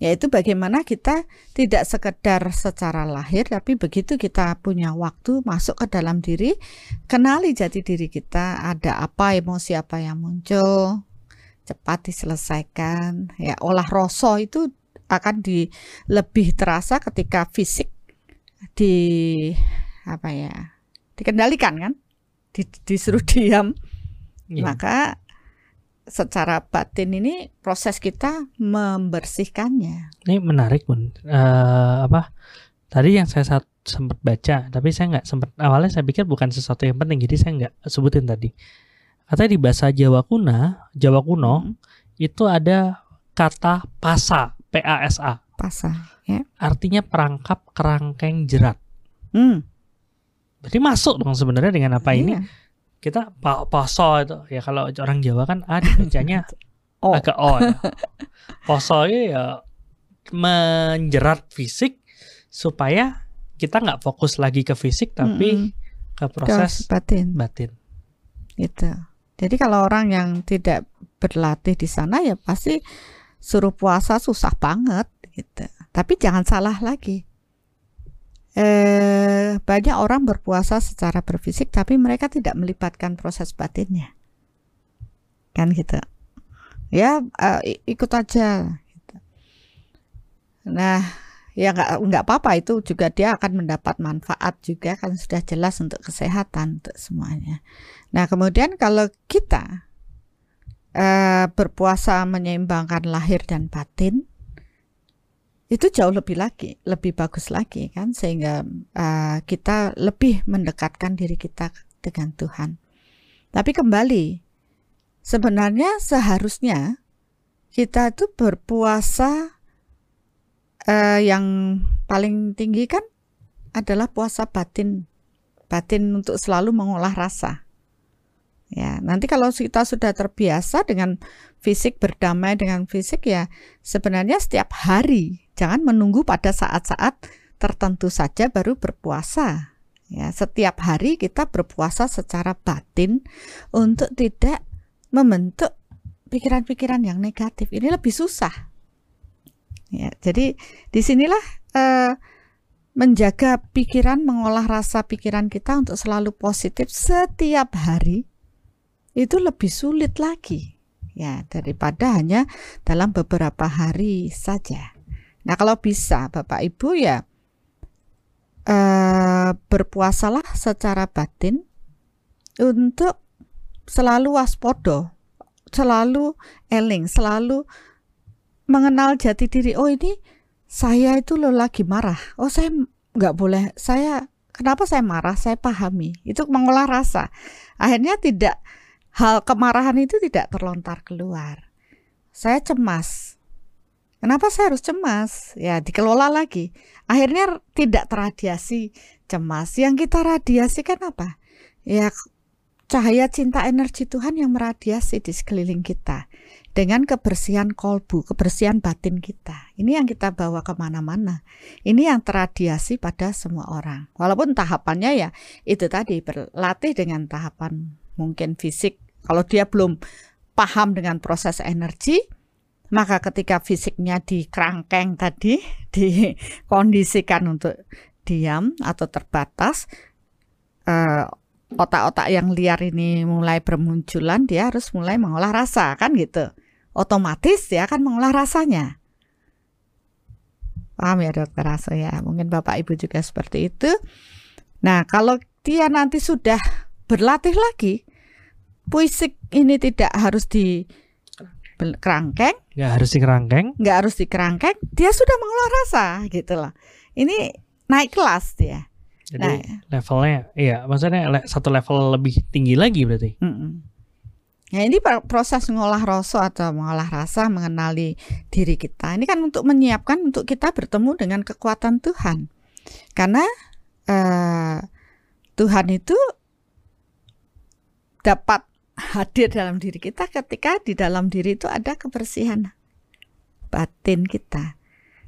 yaitu bagaimana kita tidak sekedar secara lahir tapi begitu kita punya waktu masuk ke dalam diri kenali jati diri kita ada apa emosi apa yang muncul cepat diselesaikan ya olah rasa itu akan di lebih terasa ketika fisik di apa ya dikendalikan kan, di, disuruh diam, Iya. maka secara batin ini proses kita membersihkannya. Ini menarik bun. Eh, apa? Tadi yang saya saat sempat baca, tapi saya nggak sempat. Awalnya saya pikir bukan sesuatu yang penting, jadi saya nggak sebutin tadi. Katanya di bahasa Jawa kuno, Jawa kuno Hmm, itu ada kata pasa, P A S A, Pasal. Ya. artinya perangkap kerangkeng jerat. Hmm, Berarti masuk dong sebenarnya dengan apa ini? iya. Kita poso itu ya kalau orang Jawa kan A dibacanya [LAUGHS] Oh. agak O. Ya. Poso ini ya menjerat fisik supaya kita nggak fokus lagi ke fisik tapi Mm-mm. ke Ke proses batin. batin. Gitu. Jadi kalau orang yang tidak berlatih di sana ya pasti suruh puasa susah banget gitu. Tapi jangan salah lagi. Eh banyak orang berpuasa secara berfisik tapi mereka tidak melibatkan proses batinnya. Kan gitu. Ya eh, ikut aja gitu. Nah, ya nggak nggak apa-apa itu juga dia akan mendapat manfaat juga kan sudah jelas untuk kesehatan untuk semuanya. Nah, kemudian kalau kita eh, berpuasa menyeimbangkan lahir dan batin, itu jauh lebih lagi, lebih bagus lagi kan, sehingga eh, kita lebih mendekatkan diri kita dengan Tuhan. Tapi kembali, sebenarnya seharusnya kita itu berpuasa eh, yang paling tinggi kan adalah puasa batin, batin untuk selalu mengolah rasa. Ya, nanti kalau kita sudah terbiasa dengan fisik berdamai dengan fisik ya sebenarnya setiap hari jangan menunggu pada saat-saat tertentu saja baru berpuasa. Ya, setiap hari kita berpuasa secara batin untuk tidak membentuk pikiran-pikiran yang negatif. Ini lebih susah. Ya, jadi di sinilah eh, menjaga pikiran, mengolah rasa pikiran kita untuk selalu positif setiap hari itu lebih sulit lagi ya daripada hanya dalam beberapa hari saja. Nah kalau bisa Bapak Ibu ya eh, berpuasalah secara batin untuk selalu waspodo, selalu eling, selalu mengenal jati diri. Oh ini saya itu loh lagi marah. Oh saya nggak boleh. Saya kenapa saya marah? Saya pahami. Itu mengolah rasa. Akhirnya tidak hal kemarahan itu tidak terlontar keluar. Saya cemas. Kenapa saya harus cemas? Ya dikelola lagi. Akhirnya tidak terradiasi cemas. Yang kita radiasikan apa? Ya cahaya cinta energi Tuhan yang meradiasi di sekeliling kita dengan kebersihan kolbu, kebersihan batin kita. Ini yang kita bawa ke mana-mana. Ini yang terradiasi pada semua orang. Walaupun tahapannya ya itu tadi berlatih dengan tahapan mungkin fisik. Kalau dia belum paham dengan proses energi, maka ketika fisiknya dikerangkeng tadi, [LAUGHS] dikondisikan untuk diam atau terbatas, eh, otak-otak yang liar ini mulai bermunculan, dia harus mulai mengolah rasa, kan gitu. Otomatis dia akan mengolah rasanya. Paham ya dokter Raso ya? Mungkin Bapak Ibu juga seperti itu. Nah, kalau dia nanti sudah berlatih lagi, puisik ini tidak harus di kerangkeng, Nggak harus dikerangkeng. nggak harus dikerangkeng, dia sudah mengolah rasa gitu loh. Ini naik kelas dia. Jadi Nah, levelnya, iya, maksudnya le- satu level lebih tinggi lagi berarti. Mm-mm. Nah ini per- proses mengolah rasa atau mengolah rasa, mengenali diri kita. Ini kan untuk menyiapkan untuk kita bertemu dengan kekuatan Tuhan. Karena eh, Tuhan itu dapat hadir dalam diri kita ketika di dalam diri itu ada kebersihan batin kita.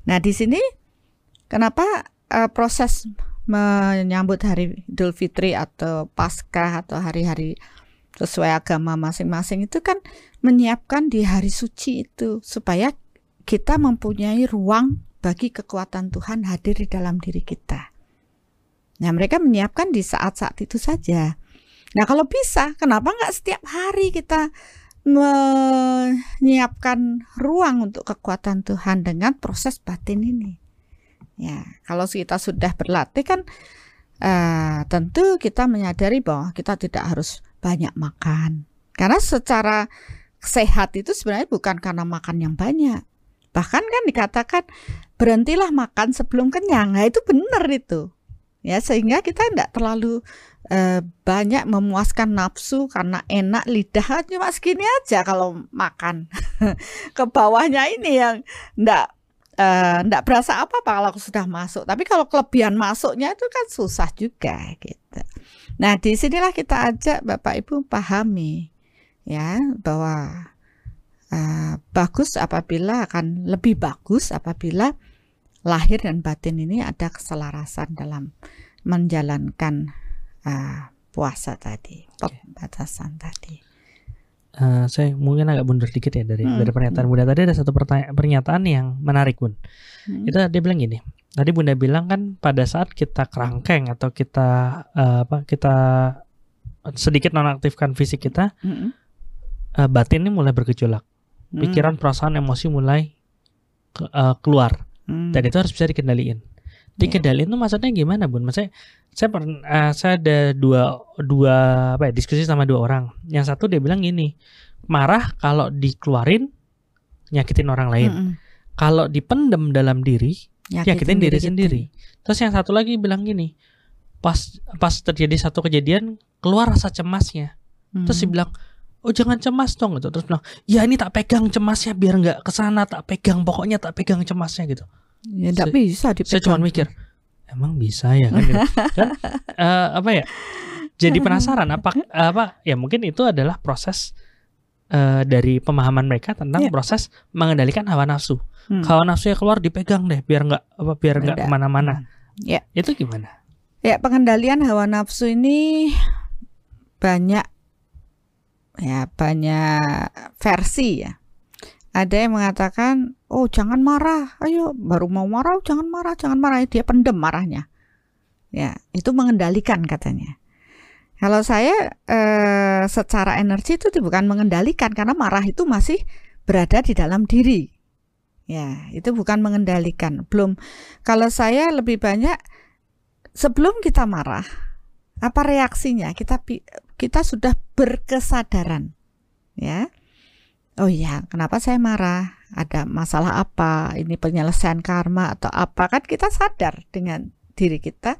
Nah di sini kenapa eh, proses menyambut hari Idul Fitri atau Paskah atau hari-hari sesuai agama masing-masing itu kan menyiapkan di hari suci itu supaya kita mempunyai ruang bagi kekuatan Tuhan hadir di dalam diri kita. Nah mereka menyiapkan di saat-saat itu saja. Nah kalau bisa, kenapa nggak setiap hari kita menyiapkan ruang untuk kekuatan Tuhan dengan proses batin ini? Ya, kalau kita sudah berlatih kan uh, tentu kita menyadari bahwa kita tidak harus banyak makan. Karena secara sehat itu sebenarnya bukan karena makan yang banyak. Bahkan kan dikatakan berhentilah makan sebelum kenyang. Nah, itu benar itu. Ya, sehingga kita tidak terlalu uh, banyak memuaskan nafsu karena enak lidah [LAUGHS] cuma segini aja kalau makan. [LAUGHS] Ke bawahnya ini yang enggak enggak uh, berasa apa-apa kalau sudah masuk. Tapi kalau kelebihan masuknya itu kan susah juga gitu. Nah, di sinilah kita ajak Bapak Ibu pahami ya bahwa uh, bagus apabila akan lebih bagus apabila lahir dan batin ini ada keselarasan dalam menjalankan uh, puasa tadi, okay. batasan tadi. Uh, saya mungkin agak mundur dikit ya dari hmm. dari pernyataan Bunda tadi ada satu pernyataan yang menarik Bun. Hmm. Itu dia bilang gini. Tadi Bunda bilang kan pada saat kita kerangkeng atau kita uh, apa kita sedikit nonaktifkan fisik kita, hmm. uh, batin ini mulai bergejolak. Hmm. Pikiran, perasaan, emosi mulai ke, uh, keluar. Hmm. Dan itu harus bisa dikendaliin. Dikendaliin yeah. itu maksudnya gimana, Bun? Maksudnya saya pernah uh, saya ada dua dua apa ya diskusi sama dua orang. Yang satu dia bilang gini, marah kalau dikeluarin nyakitin orang lain. Mm -mm. Kalau dipendem dalam diri, nyakitin, nyakitin diri, diri sendiri. Terus yang satu lagi bilang gini, pas pas terjadi satu kejadian keluar rasa cemasnya. Mm. Terus dia bilang, oh jangan cemas dong gitu. Terus bilang, ya ini tak pegang cemasnya biar nggak ke sana, tak pegang pokoknya tak pegang cemasnya gitu. Ya tidak bisa dipegang. Saya cuma mikir, emang bisa ya kan, [LAUGHS] kan uh, apa ya jadi penasaran apa [LAUGHS] apa ya mungkin itu adalah proses uh, dari pemahaman mereka tentang yeah. proses mengendalikan hawa nafsu hmm. hawa nafsu ya keluar dipegang deh biar nggak apa biar nggak ke mana-mana hmm. ya yeah. itu gimana ya pengendalian hawa nafsu ini banyak ya banyak versi ya ada yang mengatakan, oh jangan marah, ayo baru mau marah, jangan marah, jangan marah, dia pendem marahnya. Ya, itu mengendalikan katanya. Kalau saya eh, secara energi itu bukan mengendalikan karena marah itu masih berada di dalam diri. Ya, itu bukan mengendalikan. Belum. Kalau saya lebih banyak sebelum kita marah, apa reaksinya? Kita kita sudah berkesadaran. Ya oh iya kenapa saya marah? Ada masalah apa? Ini penyelesaian karma atau apa? Kan kita sadar dengan diri kita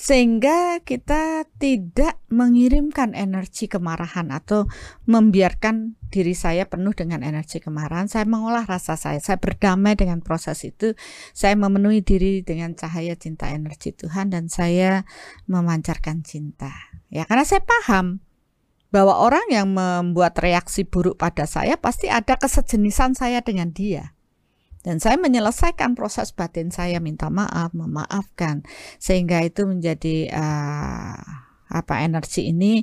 sehingga kita tidak mengirimkan energi kemarahan atau membiarkan diri saya penuh dengan energi kemarahan. Saya mengolah rasa saya saya berdamai dengan proses itu. Saya memenuhi diri dengan cahaya cinta energi Tuhan dan saya memancarkan cinta. Ya karena saya paham bahwa orang yang membuat reaksi buruk pada saya pasti ada kesejenisan saya dengan dia. Dan saya menyelesaikan proses batin saya minta maaf, memaafkan sehingga itu menjadi uh, apa energi ini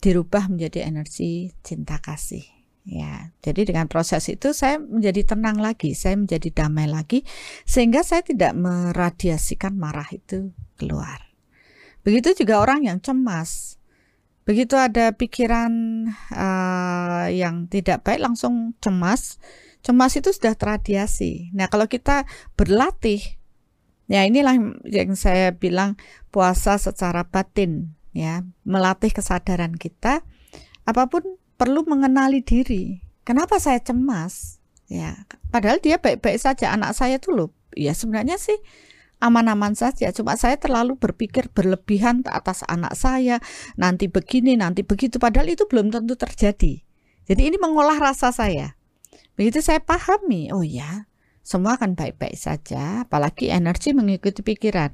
dirubah menjadi energi cinta kasih. Ya, jadi dengan proses itu saya menjadi tenang lagi, saya menjadi damai lagi sehingga saya tidak meradiasikan marah itu keluar. Begitu juga orang yang cemas Begitu ada pikiran uh, yang tidak baik langsung cemas. Cemas itu sudah teradiasi. Nah, kalau kita berlatih ya inilah yang saya bilang puasa secara batin ya, melatih kesadaran kita apa pun perlu mengenali diri. Kenapa saya cemas? Ya, padahal dia baik-baik saja anak saya tuh loh. Ya sebenarnya sih aman-aman saja. Cuma saya terlalu berpikir berlebihan atas anak saya, nanti begini, nanti begitu. Padahal itu belum tentu terjadi. Jadi ini mengolah rasa saya. Begitu saya pahami, oh ya, semua akan baik-baik saja, apalagi energi mengikuti pikiran.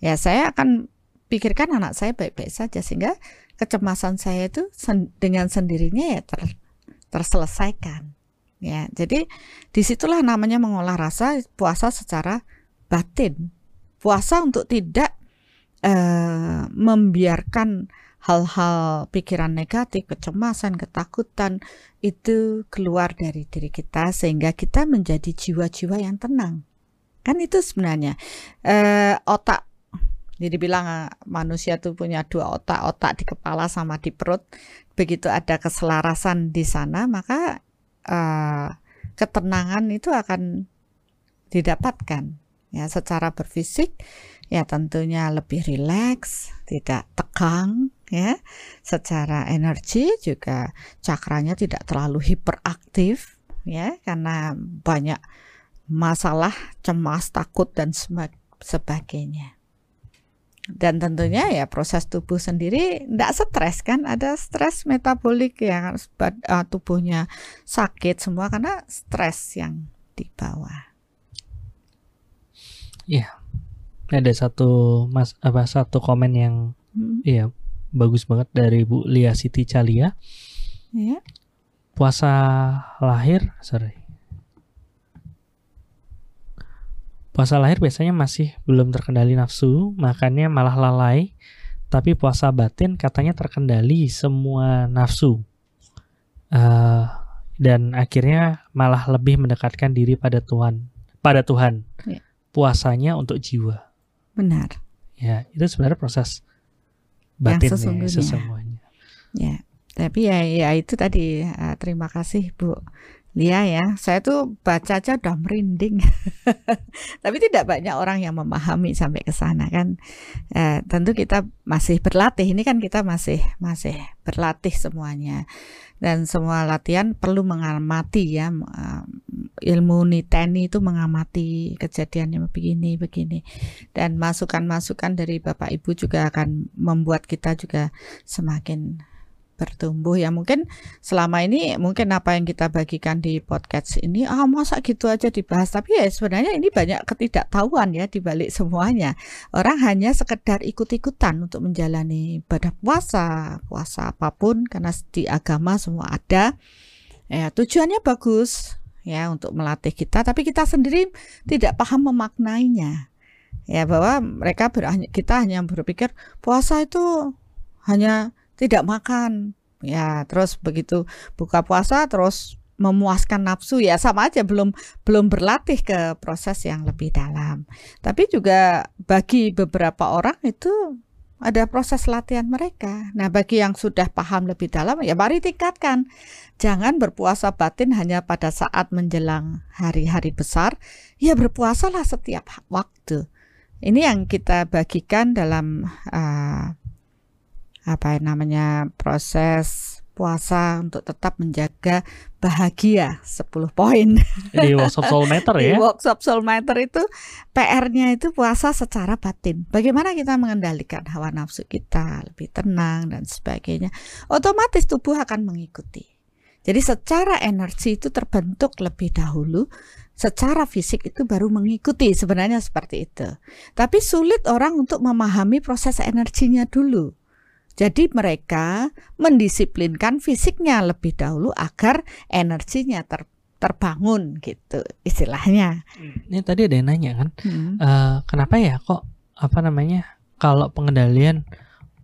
Ya, saya akan pikirkan anak saya baik-baik saja sehingga kecemasan saya itu sen dengan sendirinya ya ter terselesaikan. Ya, jadi di situlah namanya mengolah rasa puasa secara batin. Puasa untuk tidak uh, membiarkan hal-hal pikiran negatif, kecemasan, ketakutan itu keluar dari diri kita sehingga kita menjadi jiwa-jiwa yang tenang. Kan itu sebenarnya uh, otak. Jadi bilang uh, manusia itu punya dua otak, otak di kepala sama di perut. Begitu ada keselarasan di sana, maka uh, ketenangan itu akan didapatkan ya secara berfisik ya tentunya lebih rileks, tidak tegang ya. Secara energi juga cakranya tidak terlalu hiperaktif ya karena banyak masalah, cemas, takut dan sebagainya. Dan tentunya ya proses tubuh sendiri tidak stres kan, ada stres metabolik yang uh, tubuhnya sakit semua karena stres yang dibawa. Iya, ada satu mas apa satu komen yang hmm. iya bagus banget dari Bu Lia Siti Calia. Iya. Puasa lahir, sorry Puasa lahir biasanya masih belum terkendali nafsu, makannya malah lalai. Tapi puasa batin katanya terkendali semua nafsu. Uh, dan akhirnya malah lebih mendekatkan diri pada Tuhan, pada Tuhan. Ya. Puasanya untuk jiwa. Benar. Ya, itu sebenarnya proses batin Yang sesungguhnya. Ya, sesungguhnya. Ya, tapi ya, ya itu tadi. Uh, terima kasih Bu Lia ya, saya tuh baca aja udah merinding. [LAUGHS] Tapi tidak banyak orang yang memahami sampai ke sana kan. Eh, tentu kita masih berlatih. Ini kan kita masih masih berlatih semuanya. Dan semua latihan perlu mengamati ya. Eh, ilmu niteni itu mengamati kejadiannya begini begini. Dan masukan-masukan dari Bapak Ibu juga akan membuat kita juga semakin bertumbuh ya. Mungkin selama ini mungkin apa yang kita bagikan di podcast ini ah masa gitu aja dibahas? Tapi ya sebenarnya ini banyak ketidaktahuan ya di balik semuanya. Orang hanya sekedar ikut-ikutan untuk menjalani ibadah puasa puasa apa pun karena di agama semua ada. Ya tujuannya bagus ya untuk melatih kita tapi kita sendiri tidak paham memaknainya. Ya bahwa mereka ber, kita hanya berpikir puasa itu hanya tidak makan ya terus begitu buka puasa terus memuaskan nafsu ya sama aja belum belum berlatih ke proses yang lebih dalam tapi juga bagi beberapa orang itu ada proses latihan mereka. Nah, bagi yang sudah paham lebih dalam, ya mari tingkatkan. Jangan berpuasa batin hanya pada saat menjelang hari-hari besar. Ya berpuasalah setiap waktu. Ini yang kita bagikan dalam uh, apa namanya proses puasa untuk tetap menjaga bahagia 10 poin. Di workshop soul matter [LAUGHS] ya. Di workshop soul matter itu PR-nya itu puasa secara batin. Bagaimana kita mengendalikan hawa nafsu kita lebih tenang dan sebagainya. Otomatis tubuh akan mengikuti. Jadi secara energi itu terbentuk lebih dahulu, secara fisik itu baru mengikuti sebenarnya seperti itu. Tapi sulit orang untuk memahami proses energinya dulu. Jadi mereka mendisiplinkan fisiknya lebih dahulu agar energinya ter, terbangun gitu istilahnya. Ini tadi ada yang nanya kan, hmm. uh, kenapa ya kok apa namanya kalau pengendalian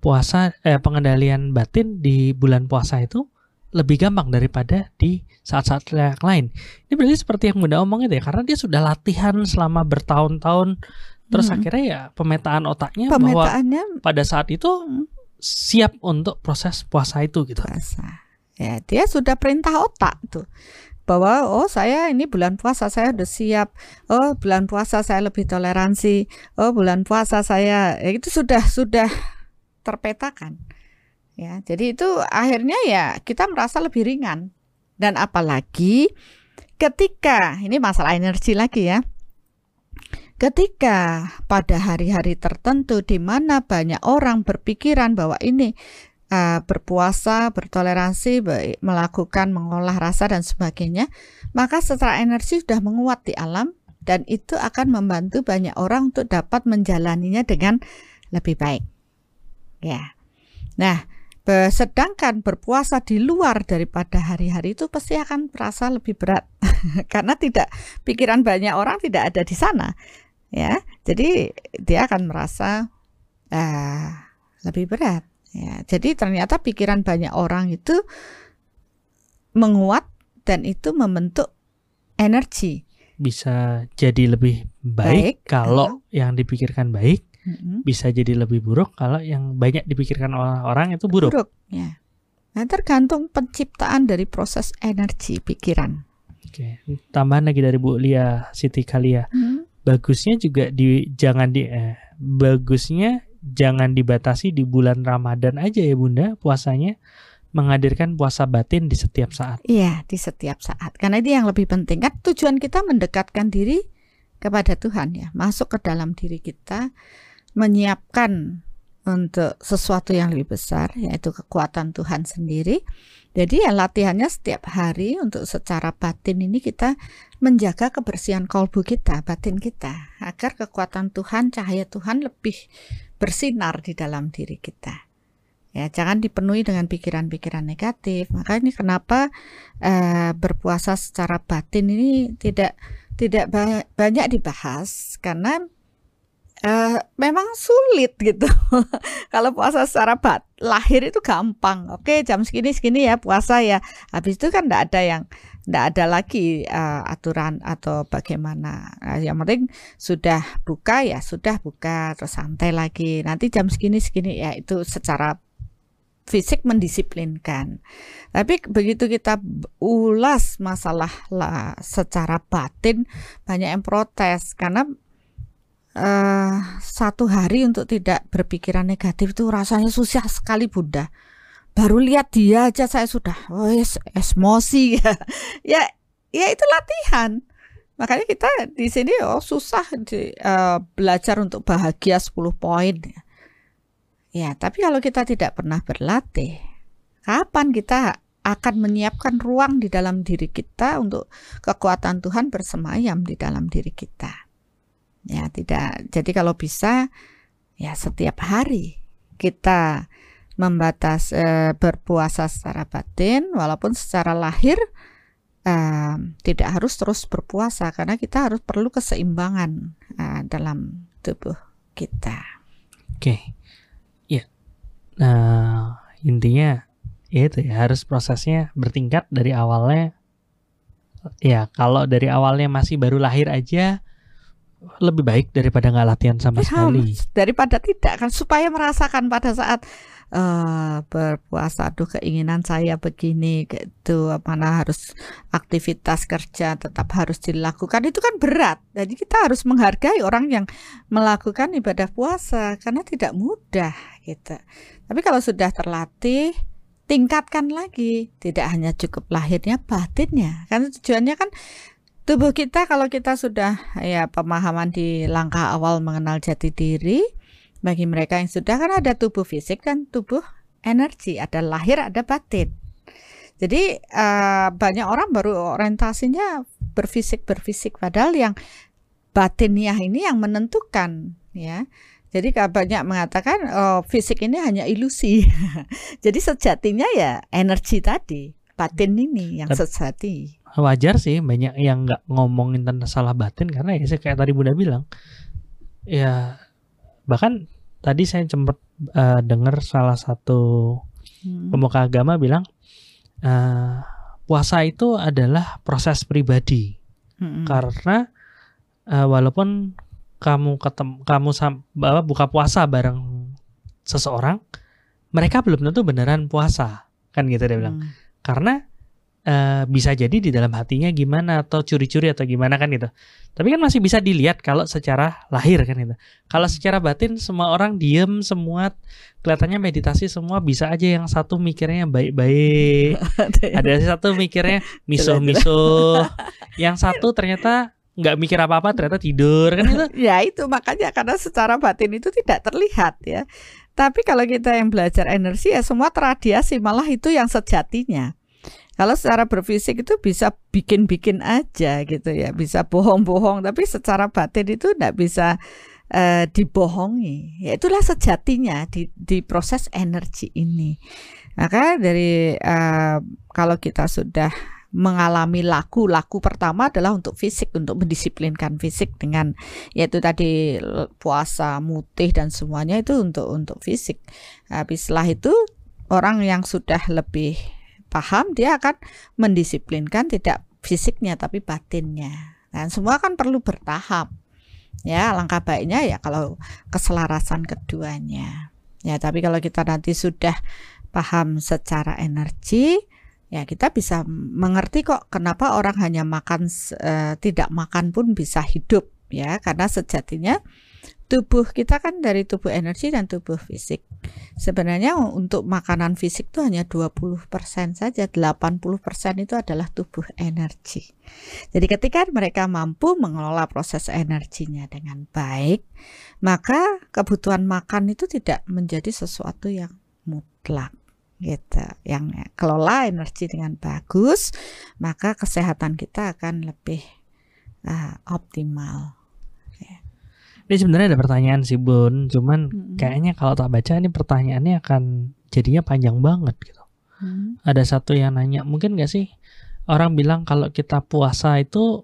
puasa eh pengendalian batin di bulan puasa itu lebih gampang daripada di saat-saat yang lain. Ini berarti seperti yang Bunda omong itu ya, karena dia sudah latihan selama bertahun-tahun, terus hmm. akhirnya ya pemetaan otaknya Pemetaannya, bahwa pada saat itu hmm siap untuk proses puasa itu gitu. Puasa. Ya, dia sudah perintah otak tuh bahwa oh saya ini bulan puasa saya udah siap. Oh, bulan puasa saya lebih toleransi. Oh, bulan puasa saya ya, itu sudah sudah terpetakan. Ya, jadi itu akhirnya ya kita merasa lebih ringan. Dan apalagi ketika ini masalah energi lagi ya Ketika pada hari-hari tertentu di mana banyak orang berpikiran bahwa ini uh, berpuasa, bertoleransi, melakukan mengolah rasa dan sebagainya, maka secara energi sudah menguat di alam dan itu akan membantu banyak orang untuk dapat menjalaninya dengan lebih baik. Ya. Nah, sedangkan berpuasa di luar daripada hari-hari itu pasti akan terasa lebih berat [LAUGHS] karena tidak pikiran banyak orang tidak ada di sana ya. Jadi dia akan merasa uh, lebih berat. Ya jadi ternyata pikiran banyak orang itu menguat dan itu membentuk energi. Bisa jadi lebih baik, baik kalau uh, yang dipikirkan baik uh, bisa jadi lebih buruk kalau yang banyak dipikirkan orang-orang itu buruk, buruk ya. Nah tergantung penciptaan dari proses energi pikiran. Oke, tambahan lagi dari Bu Lia Siti Kalia. Hmm bagusnya juga di jangan di eh, bagusnya jangan dibatasi di bulan Ramadan aja ya Bunda puasanya menghadirkan puasa batin di setiap saat. Iya, di setiap saat. Karena itu yang lebih penting kan tujuan kita mendekatkan diri kepada Tuhan ya, masuk ke dalam diri kita, menyiapkan untuk sesuatu yang lebih besar yaitu kekuatan Tuhan sendiri. Jadi ya latihannya setiap hari untuk secara batin ini kita menjaga kebersihan kolbu kita, batin kita agar kekuatan Tuhan, cahaya Tuhan lebih bersinar di dalam diri kita. Ya, jangan dipenuhi dengan pikiran-pikiran negatif. Maka ini kenapa uh, berpuasa secara batin ini tidak tidak ba banyak dibahas karena uh, memang sulit gitu. [LAUGHS] Kalau puasa secara bat lahir itu gampang. Oke, jam segini segini ya puasa ya. Habis itu kan tidak ada yang tidak ada lagi uh, aturan atau bagaimana. Nah, yang penting sudah buka ya sudah buka terus santai lagi. Nanti jam segini segini ya itu secara fisik mendisiplinkan. Tapi begitu kita ulas masalah lah secara batin banyak yang protes karena uh, satu hari untuk tidak berpikiran negatif itu rasanya susah sekali Bunda. Baru lihat dia aja saya sudah oh, emosi ya. [LAUGHS] ya ya itu latihan. Makanya kita di sini oh susah di, uh, belajar untuk bahagia 10 poin Ya, tapi kalau kita tidak pernah berlatih, kapan kita akan menyiapkan ruang di dalam diri kita untuk kekuatan Tuhan bersemayam di dalam diri kita? Ya, tidak. Jadi kalau bisa ya setiap hari kita membatas eh, berpuasa secara batin walaupun secara lahir eh, tidak harus terus berpuasa karena kita harus perlu keseimbangan eh, dalam tubuh kita. Oke. Okay. Nah, intinya ya itu ya harus prosesnya bertingkat dari awalnya. Ya, kalau dari awalnya masih baru lahir aja lebih baik daripada nggak latihan sama ya, sekali. Daripada tidak kan supaya merasakan pada saat uh, berpuasa aduh keinginan saya begini gitu mana harus aktivitas kerja tetap harus dilakukan itu kan berat. Jadi kita harus menghargai orang yang melakukan ibadah puasa karena tidak mudah gitu. Tapi kalau sudah terlatih tingkatkan lagi. Tidak hanya cukup lahirnya batinnya. Karena tujuannya kan tubuh kita kalau kita sudah ya pemahaman di langkah awal mengenal jati diri bagi mereka yang sudah kan ada tubuh fisik dan tubuh energi, ada lahir, ada batin. Jadi uh, banyak orang baru orientasinya berfisik berfisik, padahal yang batiniah ini yang menentukan, ya. Jadi banyak mengatakan oh, fisik ini hanya ilusi. [LAUGHS] Jadi sejatinya ya energi tadi, batin ini yang sejati. Wajar sih banyak yang nggak ngomongin tentang salah batin karena ya kayak tadi Bunda bilang, ya bahkan tadi saya sempat uh, dengar salah satu hmm. pemuka agama bilang uh, puasa itu adalah proses pribadi hmm. karena uh, walaupun kamu ketemu kamu bawa buka puasa bareng seseorang mereka belum tentu beneran puasa kan gitu dia bilang hmm. karena uh, bisa jadi di dalam hatinya gimana atau curi-curi atau gimana kan itu. Tapi kan masih bisa dilihat kalau secara lahir kan itu. Kalau secara batin semua orang diem semua kelihatannya meditasi semua bisa aja yang satu mikirnya baik-baik. [LAUGHS] Ada satu mikirnya misuh-misuh. yang satu ternyata nggak mikir apa-apa ternyata tidur kan itu. [LAUGHS] ya itu makanya karena secara batin itu tidak terlihat ya. Tapi kalau kita yang belajar energi ya semua teradiasi malah itu yang sejatinya. Kalau secara berfisik itu bisa bikin-bikin aja gitu ya, bisa bohong-bohong, tapi secara batin itu tidak bisa uh, dibohongi. Ya itulah sejatinya di, di proses energi ini. Maka dari uh, kalau kita sudah mengalami laku, laku pertama adalah untuk fisik, untuk mendisiplinkan fisik dengan yaitu tadi puasa, mutih dan semuanya itu untuk untuk fisik. Habis setelah itu orang yang sudah lebih paham dia akan mendisiplinkan tidak fisiknya tapi batinnya. Dan semua kan perlu bertahap. Ya langkah baiknya ya kalau keselarasan keduanya. Ya tapi kalau kita nanti sudah paham secara energi ya kita bisa mengerti kok kenapa orang hanya makan uh, tidak makan pun bisa hidup ya. Karena sejatinya tubuh kita kan dari tubuh energi dan tubuh fisik. Sebenarnya untuk makanan fisik itu hanya 20% saja, 80% itu adalah tubuh energi. Jadi ketika mereka mampu mengelola proses energinya dengan baik, maka kebutuhan makan itu tidak menjadi sesuatu yang mutlak gitu. Yang kelola energi dengan bagus, maka kesehatan kita akan lebih uh, optimal. Ini sebenarnya ada pertanyaan sih Bun, cuman hmm. kayaknya kalau tak baca ini pertanyaannya akan jadinya panjang banget gitu. Hmm. Ada satu yang nanya, mungkin gak sih orang bilang kalau kita puasa itu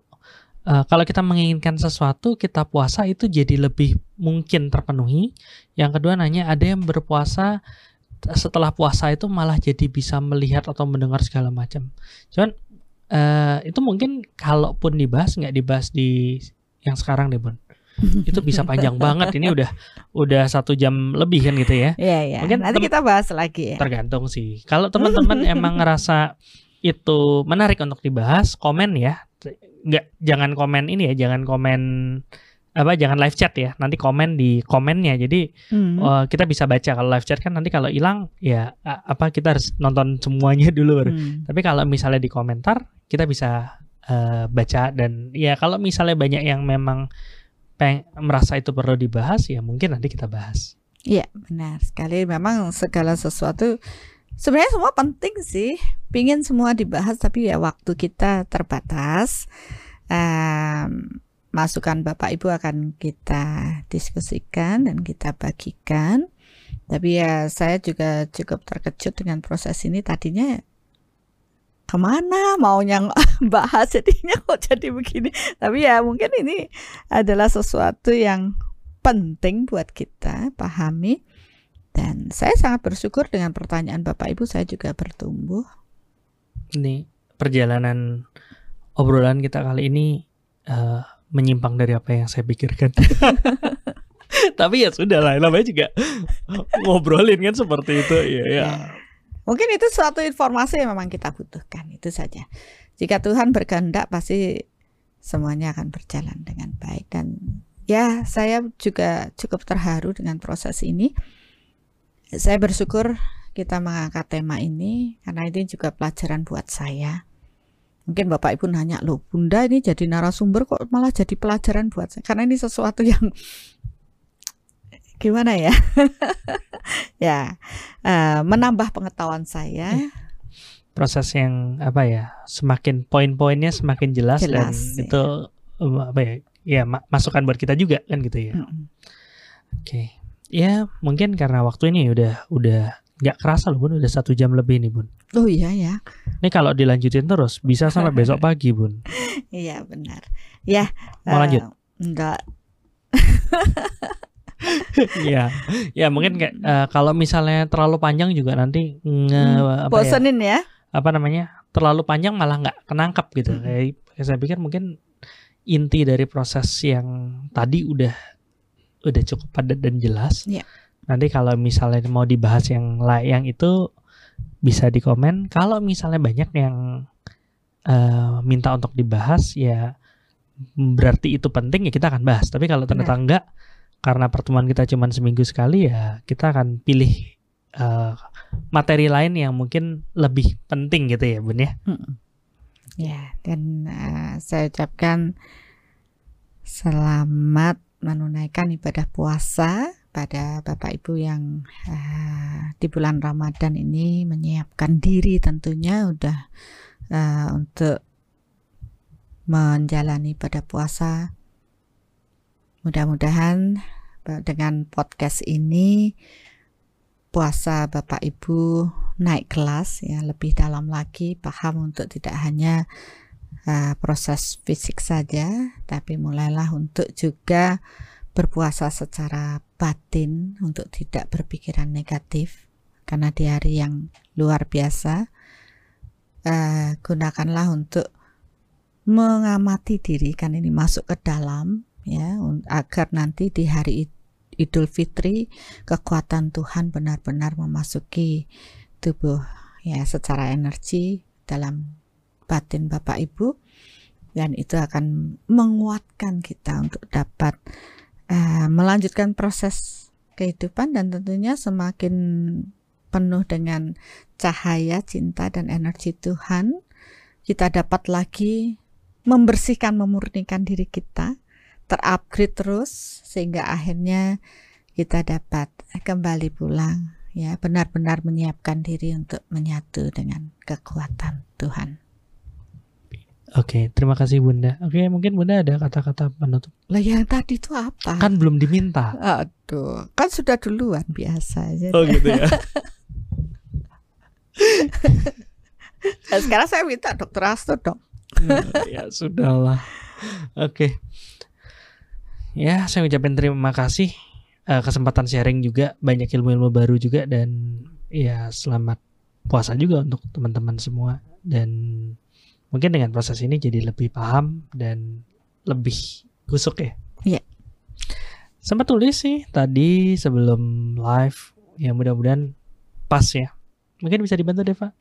uh, kalau kita menginginkan sesuatu kita puasa itu jadi lebih mungkin terpenuhi. Yang kedua nanya ada yang berpuasa setelah puasa itu malah jadi bisa melihat atau mendengar segala macam. Cuman uh, itu mungkin kalaupun dibahas nggak dibahas di yang sekarang deh Bun [LAUGHS] itu bisa panjang banget ini udah udah satu jam lebih kan gitu ya Iya iya. Mungkin nanti kita bahas lagi ya. Tergantung sih. Kalau teman-teman [LAUGHS] emang ngerasa itu menarik untuk dibahas, komen ya. Nggak jangan komen ini ya, jangan komen apa jangan live chat ya nanti komen di komennya jadi hmm. uh, kita bisa baca kalau live chat kan nanti kalau hilang ya apa kita harus nonton semuanya [LAUGHS] dulu hmm. tapi kalau misalnya di komentar kita bisa uh, baca dan ya kalau misalnya banyak yang memang peng merasa itu perlu dibahas ya mungkin nanti kita bahas. Iya benar sekali. Memang segala sesuatu sebenarnya semua penting sih. Pingin semua dibahas tapi ya waktu kita terbatas. Um, masukan Bapak Ibu akan kita diskusikan dan kita bagikan. Tapi ya saya juga cukup terkejut dengan proses ini. Tadinya ke mana maunya [LAUGHS] bahas. Jadinya kok jadi begini. Tapi ya mungkin ini adalah sesuatu yang penting buat kita pahami. Dan saya sangat bersyukur dengan pertanyaan Bapak Ibu. Saya juga bertumbuh. Ini perjalanan obrolan kita kali ini uh, menyimpang dari apa yang saya pikirkan. [LAUGHS] Tapi ya sudah lah namanya juga ngobrolin kan seperti itu. Ya ya, ya Mungkin itu suatu informasi yang memang kita butuhkan, itu saja. Jika Tuhan berkehendak pasti semuanya akan berjalan dengan baik dan ya saya juga cukup terharu dengan proses ini. Saya bersyukur kita mengangkat tema ini karena ini juga pelajaran buat saya. Mungkin Bapak Ibu nanya, loh Bunda ini jadi narasumber kok malah jadi pelajaran buat saya. Karena ini sesuatu yang gimana ya? [LAUGHS] Ya uh, menambah pengetahuan saya. Eh, proses yang apa ya semakin poin-poinnya semakin jelas, jelas dan ya. itu apa ya ya masukan buat kita juga kan gitu ya. Mm -hmm. oke. Okay. ya mungkin karena waktu ini udah udah nggak kerasa loh bun. Udah satu jam lebih nih bun. Oh iya ya. Ini kalau dilanjutin terus bisa sampai besok [LAUGHS] pagi bun. Iya benar. Ya mau uh, lanjut enggak [LAUGHS] ya, ya mungkin kayak uh, kalau misalnya terlalu panjang juga nanti nge, hmm, apa bosenin ya, ya? Apa namanya? Terlalu panjang malah nggak kenangkap gitu. Hmm. Kayak saya pikir mungkin inti dari proses yang tadi udah udah cukup padat dan jelas. Ya. Nanti kalau misalnya mau dibahas yang yang itu bisa di komen. Kalau misalnya banyak yang uh, minta untuk dibahas ya berarti itu penting ya kita akan bahas. Tapi kalau ternyata Benar. enggak karena pertemuan kita cuma seminggu sekali ya kita akan pilih uh, materi lain yang mungkin lebih penting gitu ya bun ya hmm. ya dan uh, saya ucapkan selamat menunaikan ibadah puasa pada Bapak Ibu yang uh, di bulan Ramadan ini menyiapkan diri tentunya udah uh, untuk menjalani pada puasa Mudah-mudahan dengan podcast ini puasa Bapak Ibu naik kelas ya lebih dalam lagi paham untuk tidak hanya uh, proses fisik saja tapi mulailah untuk juga berpuasa secara batin untuk tidak berpikiran negatif. Karena di hari yang luar biasa uh, gunakanlah untuk mengamati diri kan ini masuk ke dalam ya agar nanti di hari Idul Fitri kekuatan Tuhan benar-benar memasuki tubuh ya secara energi dalam batin Bapak Ibu. Dan itu akan menguatkan kita untuk dapat uh, melanjutkan proses kehidupan dan tentunya semakin penuh dengan cahaya, cinta dan energi Tuhan, kita dapat lagi membersihkan, memurnikan diri kita, terupgrade terus sehingga akhirnya kita dapat kembali pulang ya benar-benar menyiapkan diri untuk menyatu dengan kekuatan Tuhan. Oke, terima kasih Bunda. Oke, mungkin Bunda ada kata-kata penutup. Lah yang tadi itu apa? Kan belum diminta. Aduh, kan sudah duluan biasa aja. Oh gitu ya. [LAUGHS] nah, sekarang saya minta Dokter Asto dong. ya sudahlah. Oke. Ya, saya ucapin terima kasih uh, kesempatan sharing juga banyak ilmu-ilmu baru juga dan ya selamat puasa juga untuk teman-teman semua dan mungkin dengan proses ini jadi lebih paham dan lebih kusuk ya. Iya. Sempat tulis sih tadi sebelum live ya mudah-mudahan pas ya. Mungkin bisa dibantu Deva.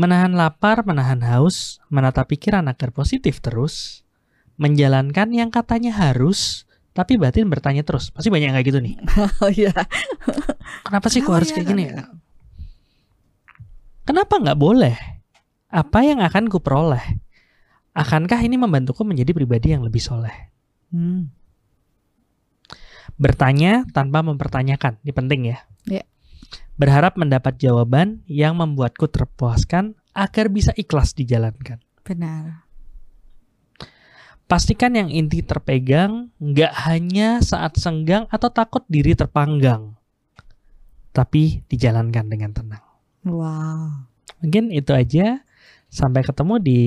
Menahan lapar, menahan haus, menata pikiran agar positif terus, menjalankan yang katanya harus, tapi batin bertanya terus. Pasti banyak yang kayak gitu nih. [LAUGHS] Oh iya. Kenapa sih kok harus kayak gini ya? Kenapa nggak boleh? Apa yang akan kuperoleh? Akankah ini membantuku menjadi pribadi yang lebih soleh? Hmm. Bertanya tanpa mempertanyakan, ini penting ya. Yeah. Berharap mendapat jawaban yang membuatku terpuaskan agar bisa ikhlas dijalankan. Benar. Pastikan yang inti terpegang nggak hanya saat senggang atau takut diri terpanggang, tapi dijalankan dengan tenang. Wow. Mungkin itu aja. Sampai ketemu di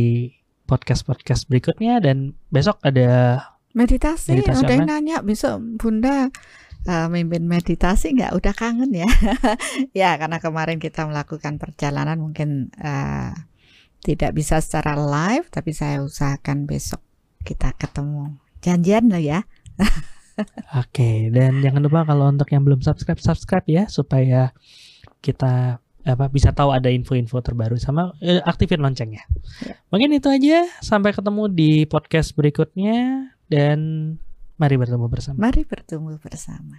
podcast-podcast berikutnya dan besok ada meditasi. meditasi yang nanya besok Bunda uh, mimpin meditasi nggak? Udah kangen ya? [LAUGHS] ya karena kemarin kita melakukan perjalanan mungkin uh, tidak bisa secara live, tapi saya usahakan besok kita ketemu. Janjian lah ya. [LAUGHS] Oke, okay, dan jangan lupa kalau untuk yang belum subscribe subscribe ya supaya kita apa bisa tahu ada info-info terbaru sama eh, aktifin loncengnya. Ya. Mungkin itu aja. Sampai ketemu di podcast berikutnya dan mari bertemu bersama. Mari bertemu bersama.